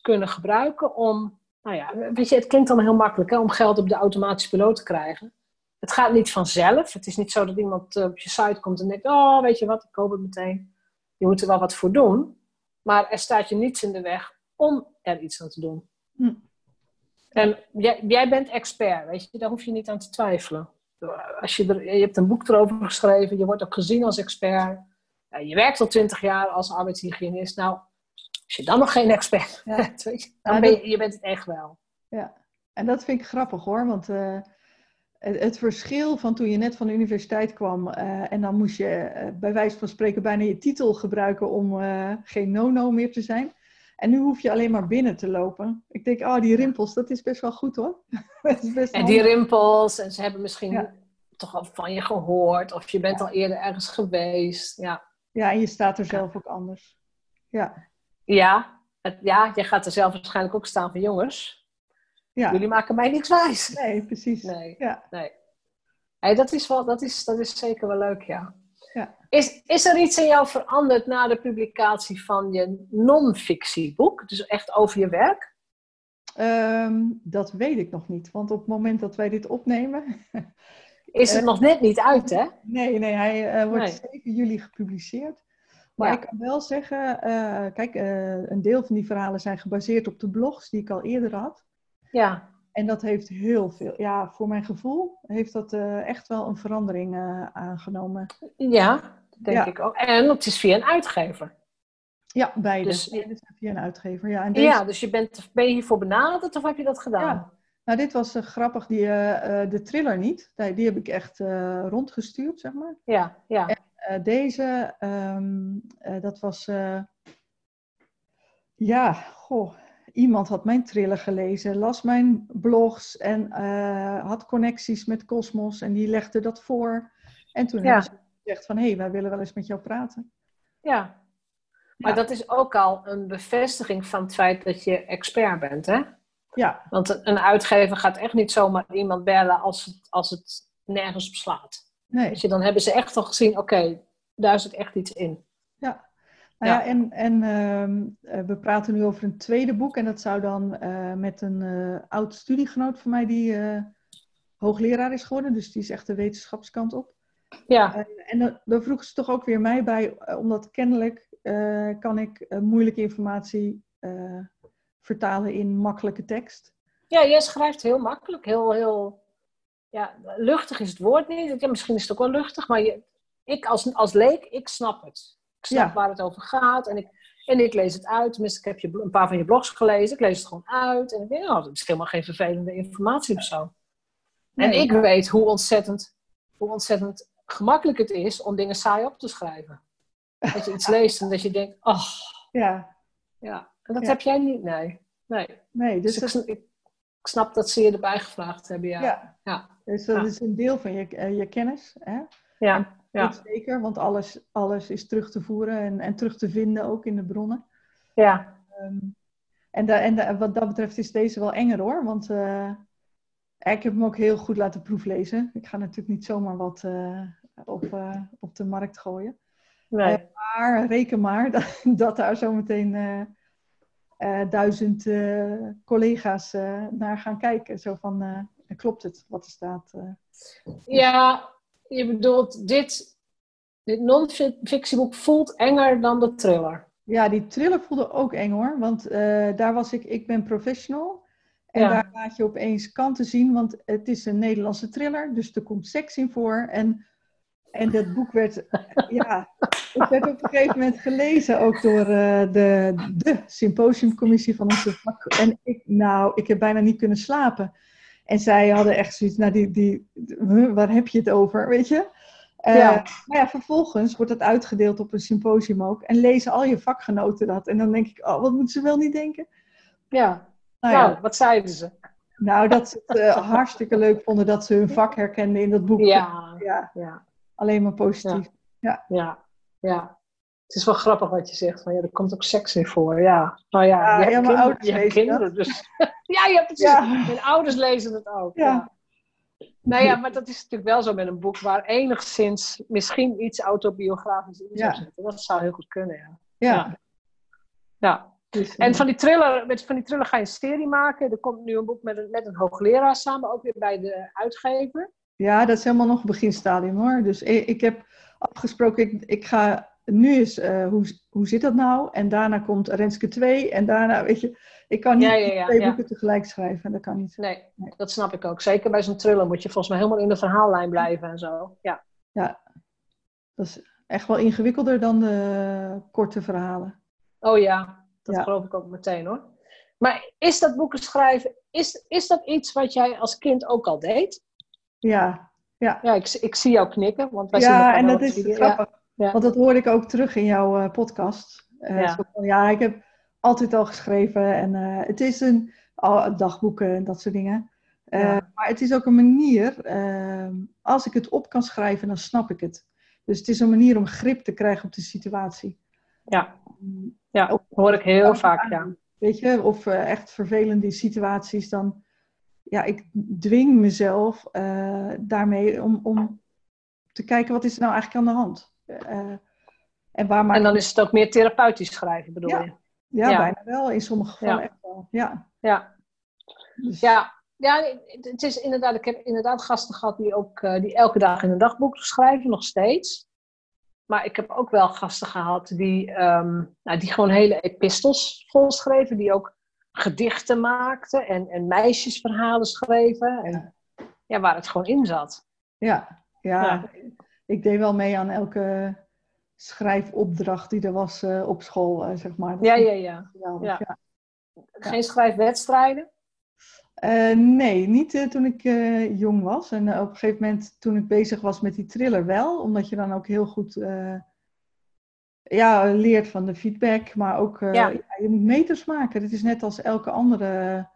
kunnen gebruiken om... Nou ja, weet je, het klinkt dan heel makkelijk hè, om geld op de automatische piloot te krijgen. Het gaat niet vanzelf. Het is niet zo dat iemand op je site komt en denkt... Oh, weet je wat, ik koop het meteen. Je moet er wel wat voor doen. Maar er staat je niets in de weg om er iets aan te doen. Hm. En jij, jij bent expert, weet je. Daar hoef je niet aan te twijfelen als je, er, je hebt een boek erover geschreven, je wordt ook gezien als expert. Ja, je werkt al twintig jaar als arbeidshygiënist. Nou, als je dan nog geen expert bent, dan ben je, je bent het echt wel. Ja, en dat vind ik grappig hoor, want uh, het, verschil van toen je net van de universiteit kwam uh, en dan moest je uh, bij wijze van spreken bijna je titel gebruiken om geen no-no meer te zijn. En nu hoef je alleen maar binnen te lopen. Ik denk, oh, die rimpels, dat is best wel goed hoor. best en die rimpels, en ze hebben misschien toch al van je gehoord, of je bent al eerder ergens geweest. Ja. ja, en je staat er zelf ook anders. Ja, ja, het, ja je gaat er zelf waarschijnlijk ook staan van jongens. Ja. Jullie maken mij niks wijs. Nee, precies. Nee, ja. nee. Hey, dat, is wel, dat, is, dat is zeker wel leuk, ja. Ja. Is, is er iets in jou veranderd na de publicatie van je non-fictieboek? Dus echt over je werk? Um, dat weet ik nog niet. Want op het moment dat wij dit opnemen. is het uh, nog net niet uit, hè? Nee, nee hij uh, wordt nee. 7 juli gepubliceerd. Maar ja. ik kan wel zeggen, uh, kijk, een deel van die verhalen zijn gebaseerd op de blogs die ik al eerder had. Ja. En dat heeft heel veel, ja, voor mijn gevoel heeft dat echt wel een verandering aangenomen. Ja, denk ja. ik ook. En het is via een uitgever. Ja, beide. Dus, via een uitgever. Ja, en deze... ja dus je bent, ben je hiervoor benaderd of heb je dat gedaan? Ja. Nou, dit was uh, grappig, die, uh, de thriller niet. Die, die heb ik echt uh, rondgestuurd, zeg maar. Ja, ja. En deze, um, dat was... ja, goh. Iemand had mijn thriller gelezen, las mijn blogs en had connecties met Cosmos en die legde dat voor. En toen ja. hebben ze gezegd van, hé, hey, wij willen wel eens met jou praten. Ja, maar ja. dat is ook al een bevestiging van het feit dat je expert bent, hè? Ja. Want een uitgever gaat echt niet zomaar iemand bellen als het, als het nergens op slaat. Nee. Je, dan hebben ze echt al gezien, oké, okay, daar zit echt iets in. Ja. Nou ja, en, en uh, we praten nu over een tweede boek. En dat zou dan uh, met een uh, oud studiegenoot van mij die hoogleraar is geworden. Dus die is echt de wetenschapskant op. Ja. en dan vroegen ze toch ook weer mij bij, omdat kennelijk kan ik moeilijke informatie vertalen in makkelijke tekst. Ja, jij schrijft heel makkelijk, heel, heel ja, luchtig is het woord niet. Ja, misschien is het ook wel luchtig, maar je, ik als, als leek, ik snap het. Ik snap ja. waar het over gaat en ik, en ik lees het uit. Tenminste, ik heb je, een paar van je blogs gelezen, ik lees het gewoon uit. En ik denk, oh, dat is helemaal geen vervelende informatie of zo. Nee, en ik weet hoe ontzettend, hoe ontzettend gemakkelijk het is om dingen saai op te schrijven. Dat je iets leest en dat je denkt, oh. Ja. Ja, en dat ja. heb jij niet, nee. Nee, nee dus, dus ik, snap dat ze je erbij gevraagd hebben, ja. Ja, ja. dus dat is een deel van je, uh, je kennis, hè? Ja. Ja. zeker, want alles, alles is terug te voeren en, en terug te vinden ook in de bronnen. Ja, Ehm, en da, en da- wat dat betreft is deze wel enger hoor, want eh, ik heb hem ook heel goed laten proeflezen. Ik ga natuurlijk niet zomaar wat eh, op, eh, op de markt gooien. nee. Maar reken maar dat, dat daar zometeen duizend collega's naar gaan kijken. Zo van, klopt het wat er staat? Ja, je bedoelt, dit, dit non-fictieboek voelt enger dan de thriller. Ja, die thriller voelde ook eng hoor. Want eh, daar was ik, ik ben professional. En Ja. daar laat je opeens kanten zien, want het is een Nederlandse thriller, dus er komt seks in voor. En, en dat boek werd, ja, het werd op een gegeven moment gelezen ook door eh, de, de symposiumcommissie van onze vak. En ik, nou, ik heb bijna niet kunnen slapen. En zij hadden echt zoiets, nou, die, die, waar heb je het over, weet je? Eh, Ja. Maar ja, vervolgens wordt het uitgedeeld op een symposium ook. En lezen al je vakgenoten dat. En dan denk ik, oh, wat moeten ze wel niet denken? Ja, Nou ja, nou, wat zeiden ze? nou, dat ze het eh, hartstikke leuk vonden dat ze hun vak herkenden in dat boek. Ja, Ja, ja, alleen maar positief. ja, ja. Het is wel grappig wat je zegt, van ja, er komt ook seks in voor. Ja, nou ja, Ja, je hebt ja, kinderen, je hebt kinderen dus. ja, ja, precies. Ja. Mijn ouders lezen het ook. Ja. Ja. Nou ja, maar dat is natuurlijk wel zo met een boek waar enigszins misschien iets autobiografisch in zou Ja. zitten. Dat zou heel goed kunnen, ja. Ja. Dus, En eh, van die, thriller, met, van die thriller ga je een serie maken. Er komt nu een boek met een, met een hoogleraar samen, ook weer bij de uitgever. ja, dat is helemaal nog beginstadium hoor. Dus ik, ik heb afgesproken, ik, ik ga nu eens, eh, hoe, hoe zit dat nou? En daarna komt Renske 2 en daarna, weet je, ik kan niet Ja, ja, ja, twee ja. boeken tegelijk schrijven. Dat kan niet. Nee, Nee. dat snap ik ook. Zeker bij zo'n thriller moet je volgens mij helemaal in de verhaallijn blijven en zo. Ja, Dat is echt wel ingewikkelder dan de korte verhalen. oh ja, dat Ja. geloof ik ook meteen hoor. Maar is dat boeken schrijven, is, is dat iets wat jij als kind ook al deed? Ja, Ja, ik, ik zie jou knikken, want wij zien ja en dat is grappig. Ja. Want dat hoorde ik ook terug in jouw eh, podcast. Eh, Ja. van, ja, ik heb altijd al geschreven. En eh, het is een dagboeken en dat soort dingen. Eh, Ja. Maar het is ook een manier, eh, als ik het op kan schrijven, dan snap ik het. Dus het is een manier om grip te krijgen op de situatie. Ja. Ja, dat hoor ik heel vaak, ja. Weet je, of eh, echt vervelende situaties, dan ja, ik dwing mezelf daarmee om, om te kijken wat is er nou eigenlijk aan de hand. Eh, en waar maak En dan is het ook meer therapeutisch schrijven, bedoel Ja. je? Ja, Ja. bijna wel. In sommige gevallen Ja. echt wel. Ja. Ja. Dus, Ja, ja het- het is inderdaad, ik heb inderdaad gasten gehad die ook eh, die elke dag in een dagboek schrijven, nog steeds. Maar ik heb ook wel gasten gehad die, ehm, nou, die gewoon hele epistels volschreven, die ook gedichten maakten en, en meisjesverhalen schreven. En, ja, waar het gewoon in zat. ja, ja. Ja. Ik deed wel mee aan elke schrijfopdracht die er was eh, op school, eh, zeg maar. Dat Ja, ja, ja. geweldig, Ja. ja. Geen schrijfwedstrijden? Eh, nee, niet toen ik jong was. En op een gegeven moment toen ik bezig was met die thriller wel. Omdat je dan ook heel goed ja, leert van de feedback. Maar ook, Ja. je moet meters maken. Het is net als elke andere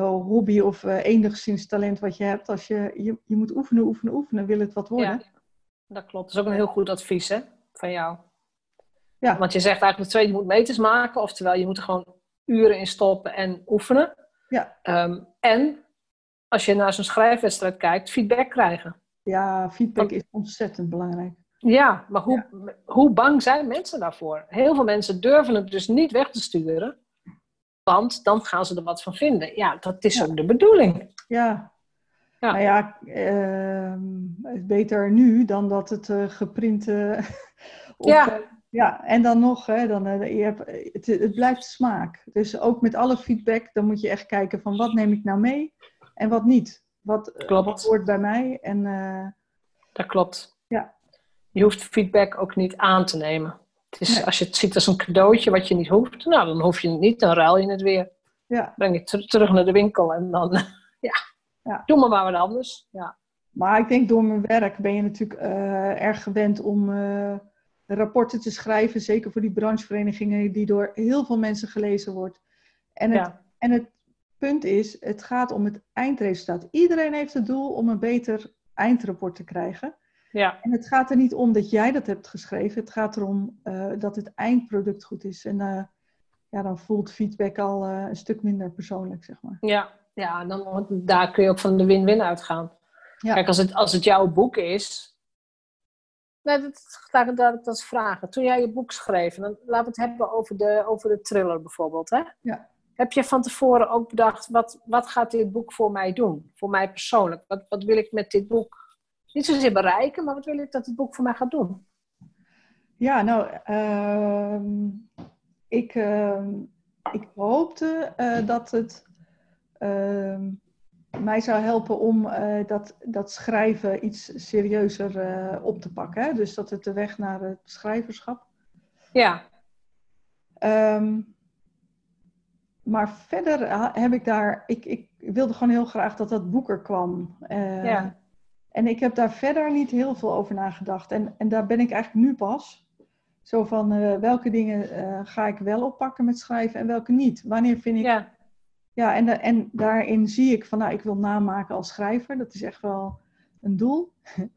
hobby of enigszins talent wat je hebt. Als je, je, je moet oefenen, oefenen, oefenen. Wil het wat worden? Ja, dat klopt. Dat is ook een heel goed advies hè, van jou. Ja. Want je zegt eigenlijk twee, je moet meters maken. Oftewel, je moet er gewoon uren in stoppen en oefenen. Ja. Ehm, en als je naar zo'n schrijfwedstrijd kijkt, feedback krijgen. Ja, feedback Want- is ontzettend belangrijk. Ja, maar hoe, hoe bang zijn mensen daarvoor? Heel veel mensen durven het dus niet weg te sturen. Want dan gaan ze er wat van vinden. Ja, dat is Ja. ook de bedoeling. Ja. Ja. Nou ja, ehm, beter nu dan dat het geprint eh, op, Ja. eh, ja, en dan nog, hè, dan, eh, je hebt, het, het blijft smaak. Dus ook met alle feedback, dan moet je echt kijken van wat neem ik nou mee en wat niet. Wat, eh, Klopt. wat hoort bij mij en eh, Dat klopt. Ja. Je hoeft feedback ook niet aan te nemen. Het is, Nee. Als je het ziet als een cadeautje wat je niet hoeft, nou, dan hoef je het niet, dan ruil je het weer. ja. Breng je het ter- terug naar de winkel en dan, ja, Ja. doe maar maar wat anders. Ja, Maar ik denk door mijn werk ben je natuurlijk eh, erg gewend om eh, rapporten te schrijven, zeker voor die brancheverenigingen die door heel veel mensen gelezen wordt. En het ja. En het punt is, het gaat om het eindresultaat. Iedereen heeft het doel om een beter eindrapport te krijgen. Ja. En het gaat er niet om dat jij dat hebt geschreven. Het gaat erom uh, dat het eindproduct goed is. En uh, ja, dan voelt feedback al uh, een stuk minder persoonlijk, zeg maar. Ja, ja dan, daar kun je ook van de win-win uitgaan. Ja. Kijk, als het, als het jouw boek is... Nee, dat, dat, dat, dat is vragen. Toen jij je boek schreef, dan laten we het hebben over de, over de thriller bijvoorbeeld. Hè? Ja. Heb je van tevoren ook bedacht, wat, wat gaat dit boek voor mij doen? Voor mij persoonlijk. Wat, wat wil ik met dit boek niet zozeer bereiken, maar wat wil ik dat het boek voor mij gaat doen? Ja, nou, uh, ik, uh, ik hoopte uh, dat het ehm, mij zou helpen om eh, dat, dat schrijven iets serieuzer eh, op te pakken. Hè? Dus dat het de weg naar het schrijverschap. Ja. Um, maar verder heb ik daar, ik, ik wilde gewoon heel graag dat dat boek er kwam. Uh, Ja. En ik heb daar verder niet heel veel over nagedacht. En, en daar ben ik eigenlijk nu pas. Zo van welke dingen ga ik wel oppakken met schrijven en welke niet. Wanneer vind ik. Ja. Ja, en, en daarin zie ik van nou, ik wil namaken als schrijver. Dat is echt wel een doel. en,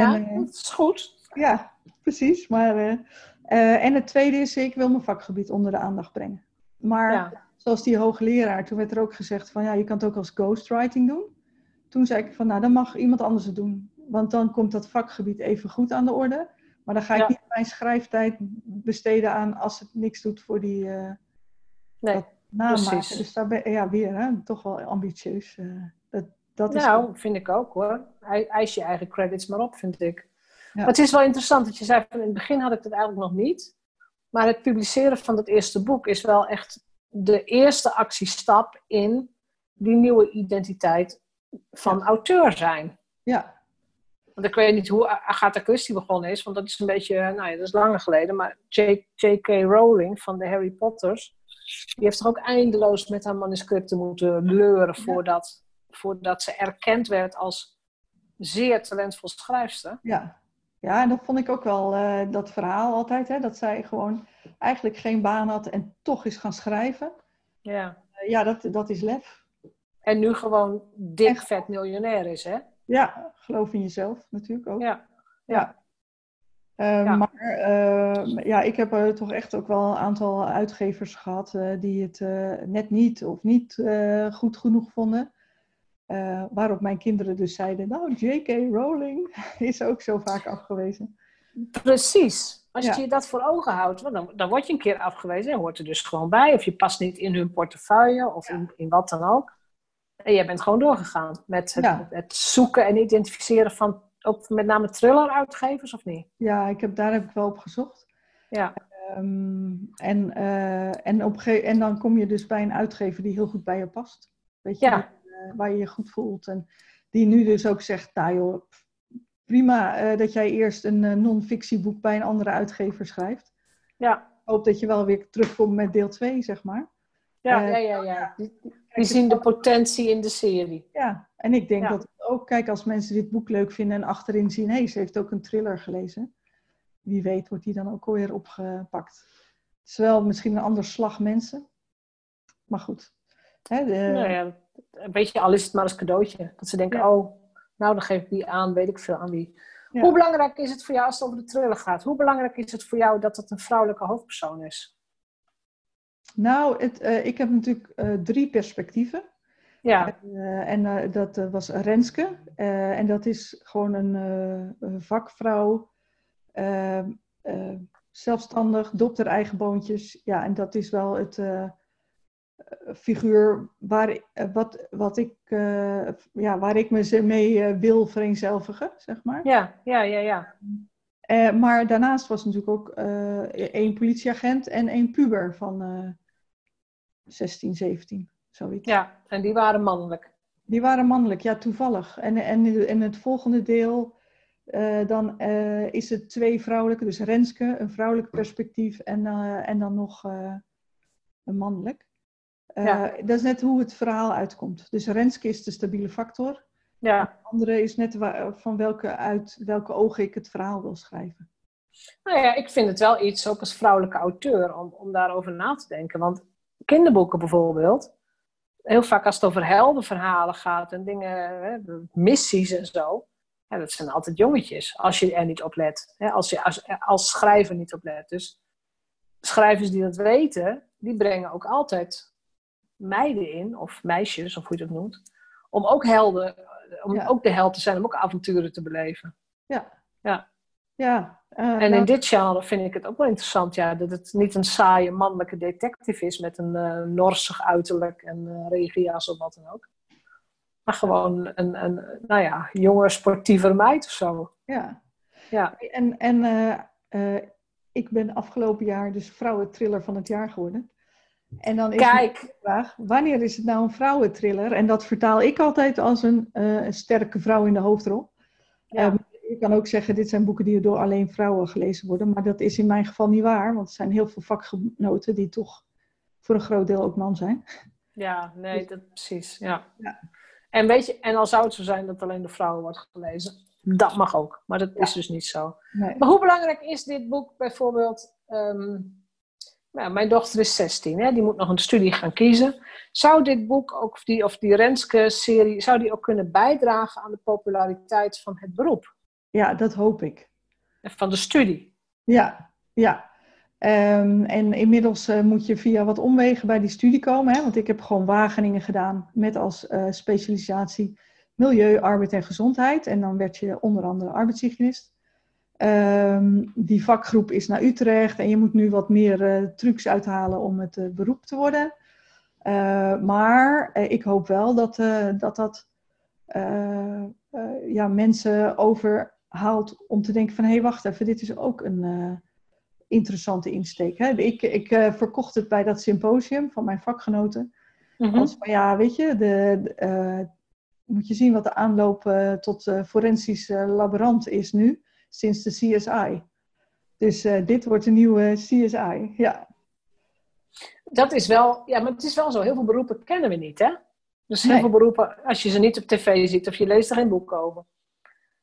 ja, uh, dat is goed. ja, precies. Maar, en het tweede is, ik wil mijn vakgebied onder de aandacht brengen. Maar Ja. zoals die hoogleraar, toen werd er ook gezegd van ja, je kan het ook als ghostwriting doen. Toen zei ik van nou, dan mag iemand anders het doen. Want dan komt dat vakgebied even goed aan de orde. Maar dan ga ik Ja. niet mijn schrijftijd besteden aan als het niks doet voor die eh Nee. Namaken. Precies. Dus daar ben ja, weer hè, toch wel ambitieus. eh, dat, dat is Nou, vind ik ook hoor. Ei- Eis je eigen credits maar op, vind ik. Ja. Maar het is wel interessant dat je zei, van in het begin had ik dat eigenlijk nog niet. Maar het publiceren van het eerste boek is wel echt de eerste actiestap in die nieuwe identiteit van auteur zijn. ja, Want ik weet niet hoe Agatha Christie begonnen is, want dat is een beetje, nou ja, dat is langer geleden. Maar J.K. Rowling van de Harry Potters, die heeft toch ook eindeloos met haar manuscripten moeten leuren voordat, voordat ze erkend werd als zeer talentvol schrijfster. ja. Ja, en dat vond ik ook wel, eh, dat verhaal altijd, hè, dat zij gewoon eigenlijk geen baan had en toch is gaan schrijven. Ja. Eh, ja, dat, dat is lef. En nu gewoon dik vet miljonair is, hè? Ja, geloof in jezelf natuurlijk ook. Ja. Ja. Eh, Ja. Maar eh, ja, ik heb er toch echt ook wel een aantal uitgevers gehad eh, die het eh, net niet of niet eh, goed genoeg vonden. Eh, waarop mijn kinderen dus zeiden, nou, J.K. Rowling is ook zo vaak afgewezen. Precies. Als Ja. je je dat voor ogen houdt, dan, dan word je een keer afgewezen en hoort er dus gewoon bij. Of je past niet in hun portefeuille of in, in wat dan ook. En jij bent gewoon doorgegaan met het, het zoeken en identificeren van ook met name thriller-uitgevers, of niet? Ja, ik heb, daar heb ik wel op gezocht. Ja, Ehm, en, eh, en, op en dan kom je dus bij een uitgever die heel goed bij je past. Weet je, Ja. eh, waar je je goed voelt. En die nu dus ook zegt, nou joh, prima eh, dat jij eerst een non-fictieboek bij een andere uitgever schrijft. ja, Ik hoop dat je wel weer terugkomt met deel 2, zeg maar. Ja, Eh, ja, ja. ja. Die, die zien de potentie in de serie. Ja, en ik denk Ja. dat ook, kijk, als mensen dit boek leuk vinden en achterin zien, hé, hey, ze heeft ook een thriller gelezen. Wie weet wordt die dan ook alweer opgepakt. Het is wel misschien een ander slag mensen. Maar goed. Hè, de, Nou ja, weet je, al is het maar als cadeautje. Dat ze denken, Ja. oh, nou dan geef ik die aan, weet ik veel aan wie. Ja. Hoe belangrijk is het voor jou als het over de thriller gaat? Hoe belangrijk is het voor jou dat het een vrouwelijke hoofdpersoon is? Nou, het, eh, ik heb natuurlijk eh, drie perspectieven. Ja, en eh, dat was Renske. En dat is gewoon een vakvrouw. eh, eh, zelfstandig, dopt haar eigen boontjes. Ja, en dat is wel het figuur waar, wat, wat ik, ja, waar ik me ze mee wil vereenzelvigen, zeg maar. ja, ja, ja, ja. Maar daarnaast was natuurlijk ook één politieagent en één puber van 16, 17, zoiets. Ja, en die waren mannelijk. Die waren mannelijk, ja, toevallig. En, en in in het volgende deel, eh, dan eh, is het twee vrouwelijke, dus Renske, een vrouwelijk perspectief en, eh, en dan nog een mannelijk. Ja. Dat is net hoe het verhaal uitkomt. Dus Renske is de stabiele factor. Ja, De andere is net van welke, uit welke ogen ik het verhaal wil schrijven. nou ja, ik vind het wel iets, ook als vrouwelijke auteur, om, om daarover na te denken. Want kinderboeken bijvoorbeeld, heel vaak als het over heldenverhalen gaat en dingen, hè, missies en zo, ja, dat zijn altijd jongetjes, als je er niet op let. Hè, als je als, als schrijver niet op let. Dus schrijvers die dat weten, die brengen ook altijd meiden in, of meisjes, of hoe je dat noemt, om ook helden, om Ja. ook de held te zijn, om ook avonturen te beleven. Ja. Ja. Ja. eh, En in nou, dit genre vind ik het ook wel interessant, ja, dat het niet een saaie mannelijke detective is met een eh, norsig uiterlijk en eh regenjas of wat dan ook. Maar gewoon een, een nou ja, jonge sportieve meid of zo. ja. Ja. En, en ik ben afgelopen jaar dus vrouwentriller van het jaar geworden. En dan is Kijk, vraag, wanneer is het nou een vrouwentriller? En dat vertaal ik altijd als een, een sterke vrouw in de hoofdrol. Ja. Ehm, je kan ook zeggen, dit zijn boeken die door alleen vrouwen gelezen worden. Maar dat is in mijn geval niet waar. Want er zijn heel veel vakgenoten die toch voor een groot deel ook man zijn. ja, nee, dat precies. Ja. Ja. En weet je, en al zou het zo zijn dat alleen door vrouwen wordt gelezen, dat mag ook. Maar dat is dus niet zo. Nee. Maar hoe belangrijk is dit boek bijvoorbeeld? ehm, nou, mijn dochter is 16, hè? die moet nog een studie gaan kiezen. Zou dit boek ook, of die, of die Renske-serie, zou die ook kunnen bijdragen aan de populariteit van het beroep? Ja, dat hoop ik. Van de studie? Ja, ja. Ehm, en inmiddels eh, moet je via wat omwegen bij die studie komen. Hè? Want ik heb gewoon Wageningen gedaan met als eh, specialisatie milieu, arbeid en gezondheid. En dan werd je onder andere arbeidshygiënist. Ehm, die vakgroep is naar Utrecht en je moet nu wat meer eh, trucs uithalen om het beroep te worden. Maar ik hoop wel dat dat, dat ja, mensen overhaalt om te denken van... hé, hey, wacht even, dit is ook een eh, interessante insteek. Hè? Ik, ik eh, verkocht het bij dat symposium van mijn vakgenoten. Mhm. Als van, ja, weet je, de, de, eh, moet je zien wat de aanloop tot forensisch laborant is nu, sinds de CSI. Dus dit wordt een nieuwe CSI, ja. Dat is wel, ja, maar het is wel zo. Heel veel beroepen kennen we niet, hè? Dus heel Nee. veel beroepen, als je ze niet op tv ziet of je leest er geen boek over.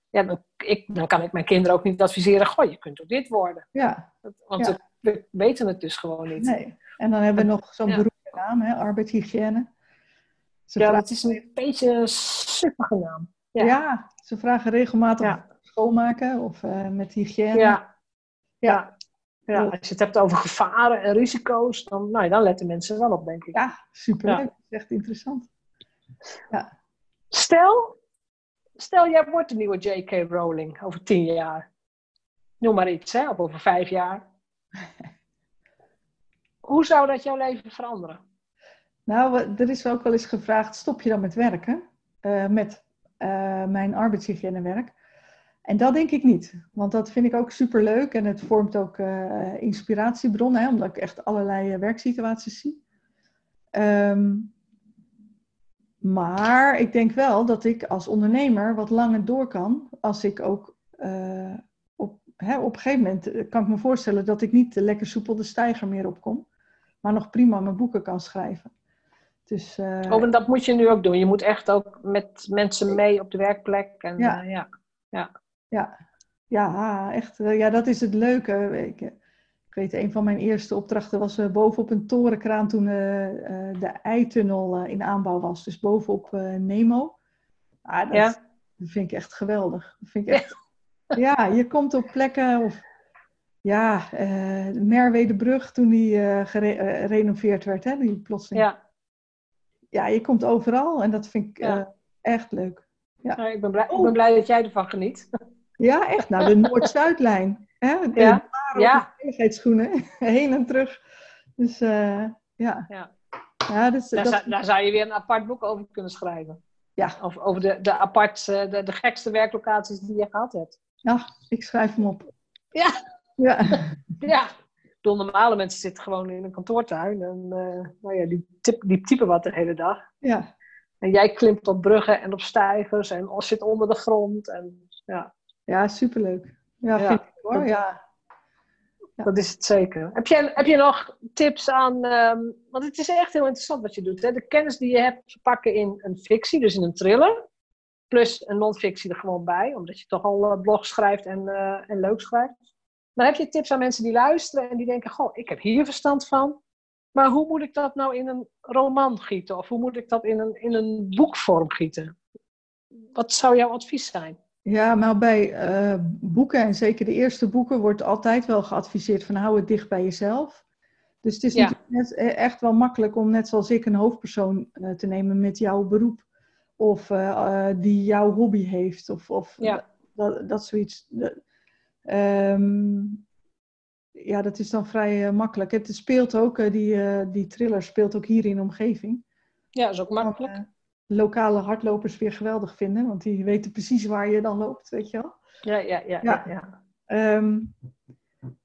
Ja, dan, ik, dan kan ik mijn kinderen ook niet adviseren. Goh, je kunt ook dit worden. ja. Dat- Want Ja. we- we weten het dus gewoon niet. Nee. En dan hebben we nog zo'n Ja. beroepsnaam, hè, arbeidshygiëne. Ze Ja, vragen, dat is een beetje een naam. ja. ja. ze vragen regelmatig Ja. schoonmaken of eh, met hygiëne. Ja. Ja. Ja. ja. Als je het hebt over gevaren en risico's, dan, nou, ja, dan letten mensen wel op, denk ik. Ja, super. Ja. Dat is echt interessant. Stel, stel, jij wordt de nieuwe J.K. Rowling over tien jaar. Noem maar iets, hè, of over vijf jaar. Hoe zou dat jouw leven veranderen? Nou, er is ook wel eens gevraagd, stop je dan met werken? Eh, met eh, mijn arbeidshygiënewerk. En dat denk ik niet. Want dat vind ik ook superleuk. En het vormt ook eh inspiratiebronnen, hè, omdat ik echt allerlei werksituaties zie. Ehm, maar ik denk wel dat ik als ondernemer wat langer door kan. Als ik ook eh, op, hè, op een gegeven moment eh, kan ik me voorstellen dat ik niet de lekker soepel de stijger meer opkom. Maar nog prima mijn boeken kan schrijven. Dus eh, Oh, en dat moet je nu ook doen. Je moet echt ook met mensen mee op de werkplek. En, Ja. eh, ja. ja, ja, echt. Ja, dat is het leuke. Ik, ik weet, een van mijn eerste opdrachten was eh, bovenop een torenkraan toen eh, eh, de eitunnel in aanbouw was. Dus bovenop Nemo. Ah, dat, Ja. dat vind ik echt geweldig. Dat vind ik echt, ja, je komt op plekken of... Ja, de Merwedebrug toen die eh, gerenoveerd werd, hè, die plotseling. Ja. Ja, je komt overal en dat vind ik Ja. echt leuk. Nou, ik, ben blij, ik Oh. ben blij dat jij ervan geniet. Ja, echt. Nou, de Noord-Zuidlijn. Hè? De Ja. Ja. Veiligheidsschoenen. Heen en terug. Dus eh, ja. Ja. Ja, dus, Daar, dat, zou, daar zou je weer een apart boek over kunnen schrijven. ja. Over, over de, de, apart, eh, de, de gekste werklocaties die je gehad hebt. ja, ik schrijf hem op. Ja. Ja, Ja. Ik bedoel, normale mensen zitten gewoon in een kantoortuin. En eh, nou ja, die, typ, die typen wat de hele dag. ja. En jij klimt op bruggen en op stijgers en zit onder de grond. En, ja, ja superleuk. Ja, Ja, vind ik hoor. Ja. Dat is het zeker. Heb je, heb je nog tips aan... ehm, want het is echt heel interessant wat je doet. Hè? De kennis die je hebt verpakken in een fictie, dus in een thriller. Plus een non-fictie er gewoon bij. Omdat je toch al eh, blogs schrijft en, eh, en leuk schrijft. Maar heb je tips aan mensen die luisteren en die denken... Goh, ik heb hier verstand van. Maar hoe moet ik dat nou in een roman gieten? Of hoe moet ik dat in een, in een boekvorm gieten? Wat zou jouw advies zijn? Ja, maar bij uh, boeken, en zeker de eerste boeken, wordt altijd wel geadviseerd van hou het dicht bij jezelf. Dus het is ja. net, echt wel makkelijk om net zoals ik een hoofdpersoon uh, te nemen met jouw beroep. Of uh, die jouw hobby heeft. Of, of ja. dat, dat zoiets. Um, ja, dat is dan vrij makkelijk. Het speelt ook, die, die thriller speelt ook hier in de omgeving. Ja, dat is ook makkelijk. Lokale hardlopers weer geweldig vinden, want die weten precies waar je dan loopt, weet je wel. Ja, ja, ja. Ja, ja. Um,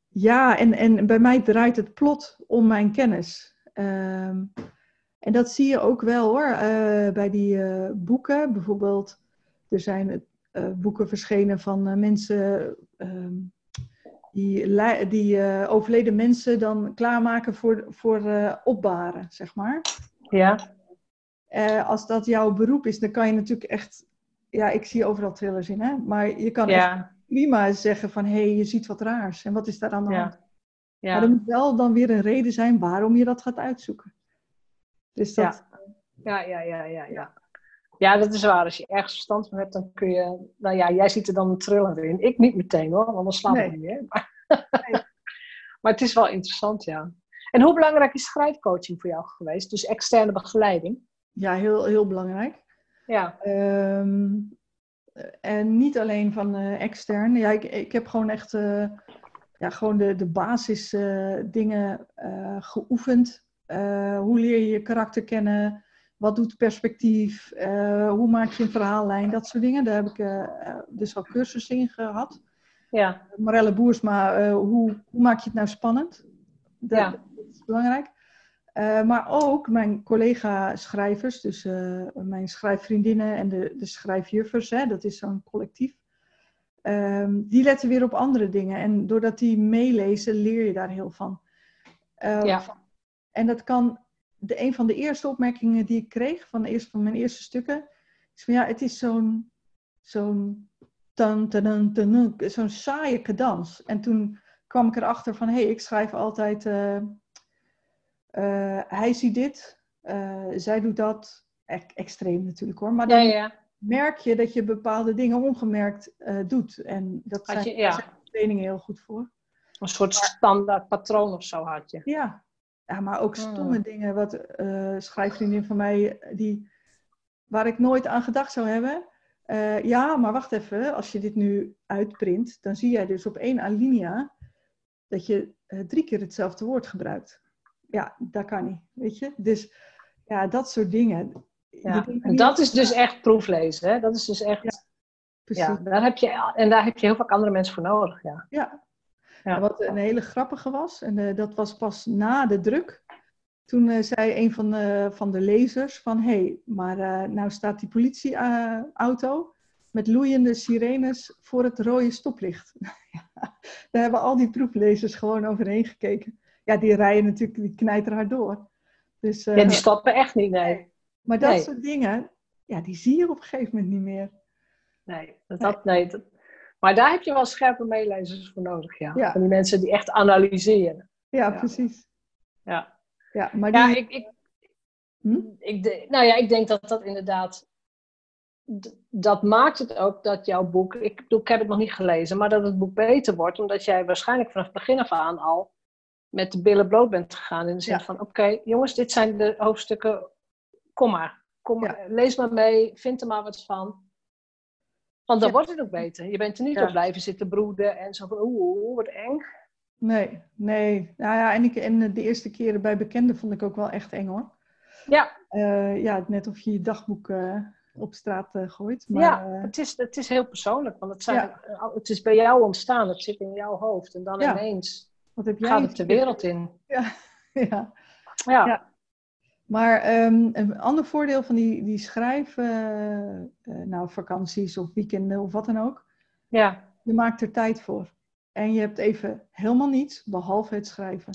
ja en, en bij mij draait het plot om mijn kennis. Um, en dat zie je ook wel hoor, uh, bij die uh, boeken. Bijvoorbeeld, er zijn uh, boeken verschenen van mensen um, die, die overleden mensen dan klaarmaken voor, voor opbaren, zeg maar. Ja. Uh, als dat jouw beroep is, dan kan je natuurlijk echt... Ja, ik zie overal trillers in, hè. Maar je kan ja. echt prima zeggen van... Hé, hey, je ziet wat raars. En wat is daar aan de ja. hand? Ja. Maar er moet wel dan weer een reden zijn waarom je dat gaat uitzoeken. Dus dat... Ja, ja, ja, ja, ja. Ja, dat is waar. Als je ergens verstand van hebt, dan kun je... Nou ja, jij ziet er dan een thriller in. Ik niet meteen hoor, want dan slaap ik niet meer. Maar, maar het is wel interessant, ja. En hoe belangrijk is schrijfcoaching voor jou geweest? Dus externe begeleiding? Ja, heel, heel belangrijk. Ja, Ehm, en niet alleen van eh, extern. Ja, ik, ik heb gewoon echt eh, ja, gewoon de, de basis eh, dingen geoefend. Hoe leer je je karakter kennen? Wat doet perspectief? Hoe maak je een verhaallijn? Dat soort dingen. Daar heb ik dus al cursussen in gehad. ja, Morelle Boersma, hoe, hoe maak je het nou spannend? Dat, Ja. dat is belangrijk. Eh, maar ook mijn collega-schrijvers, dus eh, mijn schrijfvriendinnen en de, de schrijfjuffers, hè, dat is zo'n collectief. Ehm, die letten weer op andere dingen. En doordat die meelezen, leer je daar heel van. Eh, Ja. En dat kan, de, een van de eerste opmerkingen die ik kreeg van, de eerste, van mijn eerste stukken, is van ja, het is zo'n zo'n tan, tan, tan, tan, zo'n saaie cadans. En toen kwam ik erachter van, hé, hey, ik schrijf altijd, eh, hij ziet dit, eh, zij doet dat. Extreem natuurlijk hoor. Maar dan ja. merk je dat je bepaalde dingen ongemerkt eh, doet. En dat Had zijn, je- ja. zijn trainingen heel goed voor. Een soort standaard patroon of zo had je. Ja, ja maar ook stomme dingen. Wat schrijfvriendin van mij, die, waar ik nooit aan gedacht zou hebben. Ja, maar wacht even. Als je dit nu uitprint, dan zie jij dus op één alinea dat je drie keer hetzelfde woord gebruikt. Ja, dat kan niet, weet je. Dus ja, dat soort dingen. Ja. En dat is dus echt proeflezen. Hè? Dat is dus echt. Ja, Precies. Ja, daar heb je, en daar heb je heel vaak andere mensen voor nodig. Ja. Ja. En wat een hele grappige was, en eh, dat was pas na de druk. Toen eh, zei een van de, van de lezers van, hé, hey, maar eh, nou staat die politieauto met loeiende sirenes voor het rode stoplicht. Daar hebben al die proeflezers gewoon overheen gekeken. Ja, die rijden natuurlijk, die knijterhard door. Dus, eh, ja, die stoppen echt niet. Nee. maar dat nee. soort dingen, ja, die zie je op een gegeven moment niet meer. Nee, dat, dat, nee dat, maar daar heb je wel scherpe meelezers voor nodig. Ja. Ja. Van die mensen die echt analyseren. Ja, Ja. precies. Ja, Ja, maar die, ja ik, ik, Hm? ik, de- nou ja, ik denk dat dat inderdaad. Dat maakt het ook dat jouw boek. Ik, ik heb het nog niet gelezen, maar dat het boek beter wordt. Omdat jij waarschijnlijk vanaf het begin af aan al met de billen bloot bent gegaan. In de zin Ja. van: oké, jongens, dit zijn de hoofdstukken. Kom maar. Kom maar lees maar mee. Vind er maar wat van. Want dan Ja. wordt het ook beter. Je bent er niet op blijven zitten broeden en zo van: oeh, oeh, wat eng. Nee, nee. Nou ja, en, ik, en de eerste keren bij bekenden vond ik ook wel echt eng hoor. Ja, Eh, ja, net of je je dagboek eh, op straat eh, gooit. Maar, ja het, is, het is heel persoonlijk. Want het, zijn, Ja. het is bij jou ontstaan. Het zit in jouw hoofd. En dan Ja. ineens wat heb jij? gaat het de wereld in. Ja, ja. Ja. Ja. Maar ehm, een ander voordeel van die, die schrijf, eh, eh, nou vakanties of weekenden of wat dan ook. ja. Je maakt er tijd voor. En je hebt even helemaal niets behalve het schrijven.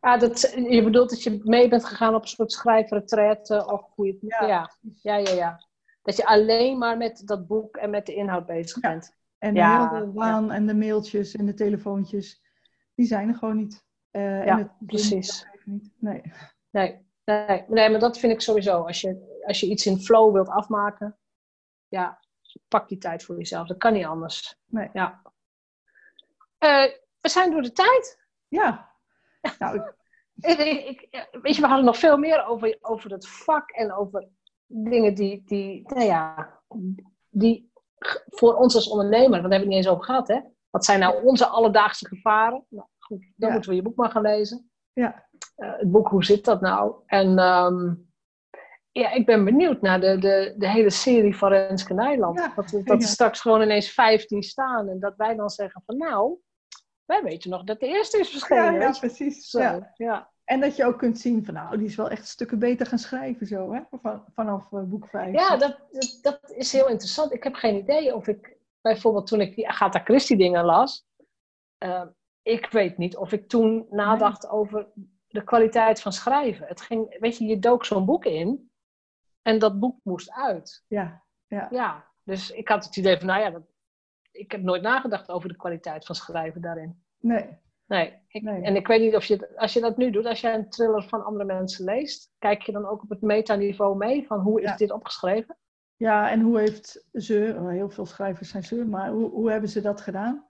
Ah, dat, je bedoelt dat je mee bent gegaan op een soort schrijfretraite of hoe je het... Ja, Ja. Ja. ja, ja, Dat je alleen maar met dat boek en met de inhoud bezig Ja. bent. En Ja, de waan en de mailtjes en de telefoontjes, die zijn er gewoon niet. Eh, Ja, en het precies. even niet. Nee. Nee, nee, nee, maar dat vind ik sowieso. Als je, als je iets in flow wilt afmaken, ja, pak die tijd voor jezelf. Dat kan niet anders. Nee. Ja. Eh, we zijn door de tijd. Ja. Nou, Ik, ik, ik- weet je, we hadden nog veel meer over, over het vak en over dingen die, die, nou ja, die voor ons als ondernemer, want daar hebben we het niet eens over gehad, hè? Wat zijn nou onze alledaagse gevaren? Nou, goed, dan Ja. moeten we je boek maar gaan lezen. ja. Eh, het boek Hoe zit dat nou? En ehm, ja, ik ben benieuwd naar de, de, de hele serie van Renske Nijland. Ja, Dat, dat er straks gewoon ineens 15 staan en dat wij dan zeggen van nou, wij weten nog dat de eerste is verschenen. Ja, precies. Zo, Ja. En dat je ook kunt zien van, nou, die is wel echt stukken beter gaan schrijven zo, hè? Van, vanaf eh, boek 5. Ja, dat, dat, dat is heel interessant. Ik heb geen idee of ik, bijvoorbeeld toen ik die Agatha Christie dingen las, eh, ik weet niet of ik toen nadacht over de kwaliteit van schrijven. Het ging, weet je, je dook zo'n boek in en dat boek moest uit. Ja, Ja, dus ik had het idee van, nou ja, dat, ik heb nooit nagedacht over de kwaliteit van schrijven daarin. nee. Nee, ik, Nee. en ik weet niet of je, als je dat nu doet, als jij een thriller van andere mensen leest, kijk je dan ook op het metaniveau mee van hoe is Ja. dit opgeschreven? Ja, en hoe heeft ze, oh, heel veel schrijvers zijn ze, maar hoe, hoe hebben ze dat gedaan?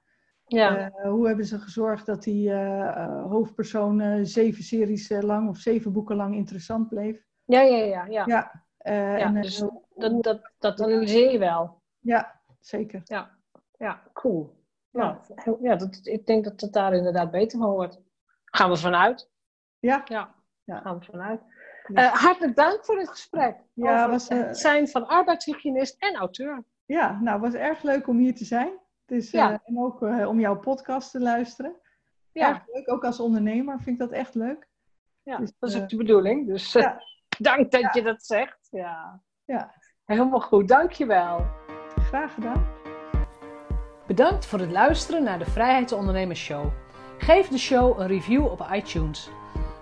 Ja. Eh, hoe hebben ze gezorgd dat die eh, eh, hoofdpersoon eh, zeven series eh, lang of zeven boeken lang interessant bleef? Ja, ja, ja, ja. Ja, eh, Ja, en, dus hoe- Dat, dat, dat analyseer je wel. ja zeker. Ja, cool. Ja. Nou, heel- ja, dat, ik denk dat het daar inderdaad beter van wordt. Gaan we vanuit? Ja, Ja, Ja. gaan we vanuit. Eh, hartelijk dank voor dit gesprek. Ja, was, eh, het zijn van arbeidshygiënist en auteur. ja, nou, het was erg leuk om hier te zijn. Dus, Ja. eh, en ook om jouw podcast te luisteren. Ja, Erg leuk, ook als ondernemer vind ik dat echt leuk. ja dus, dat is ook de bedoeling. Dus ja. dank dat je dat zegt. Ja. Ja. Helemaal goed, dankjewel. Graag gedaan. Bedankt voor het luisteren naar de Vrijheidsondernemers Show. Geef de show een review op iTunes.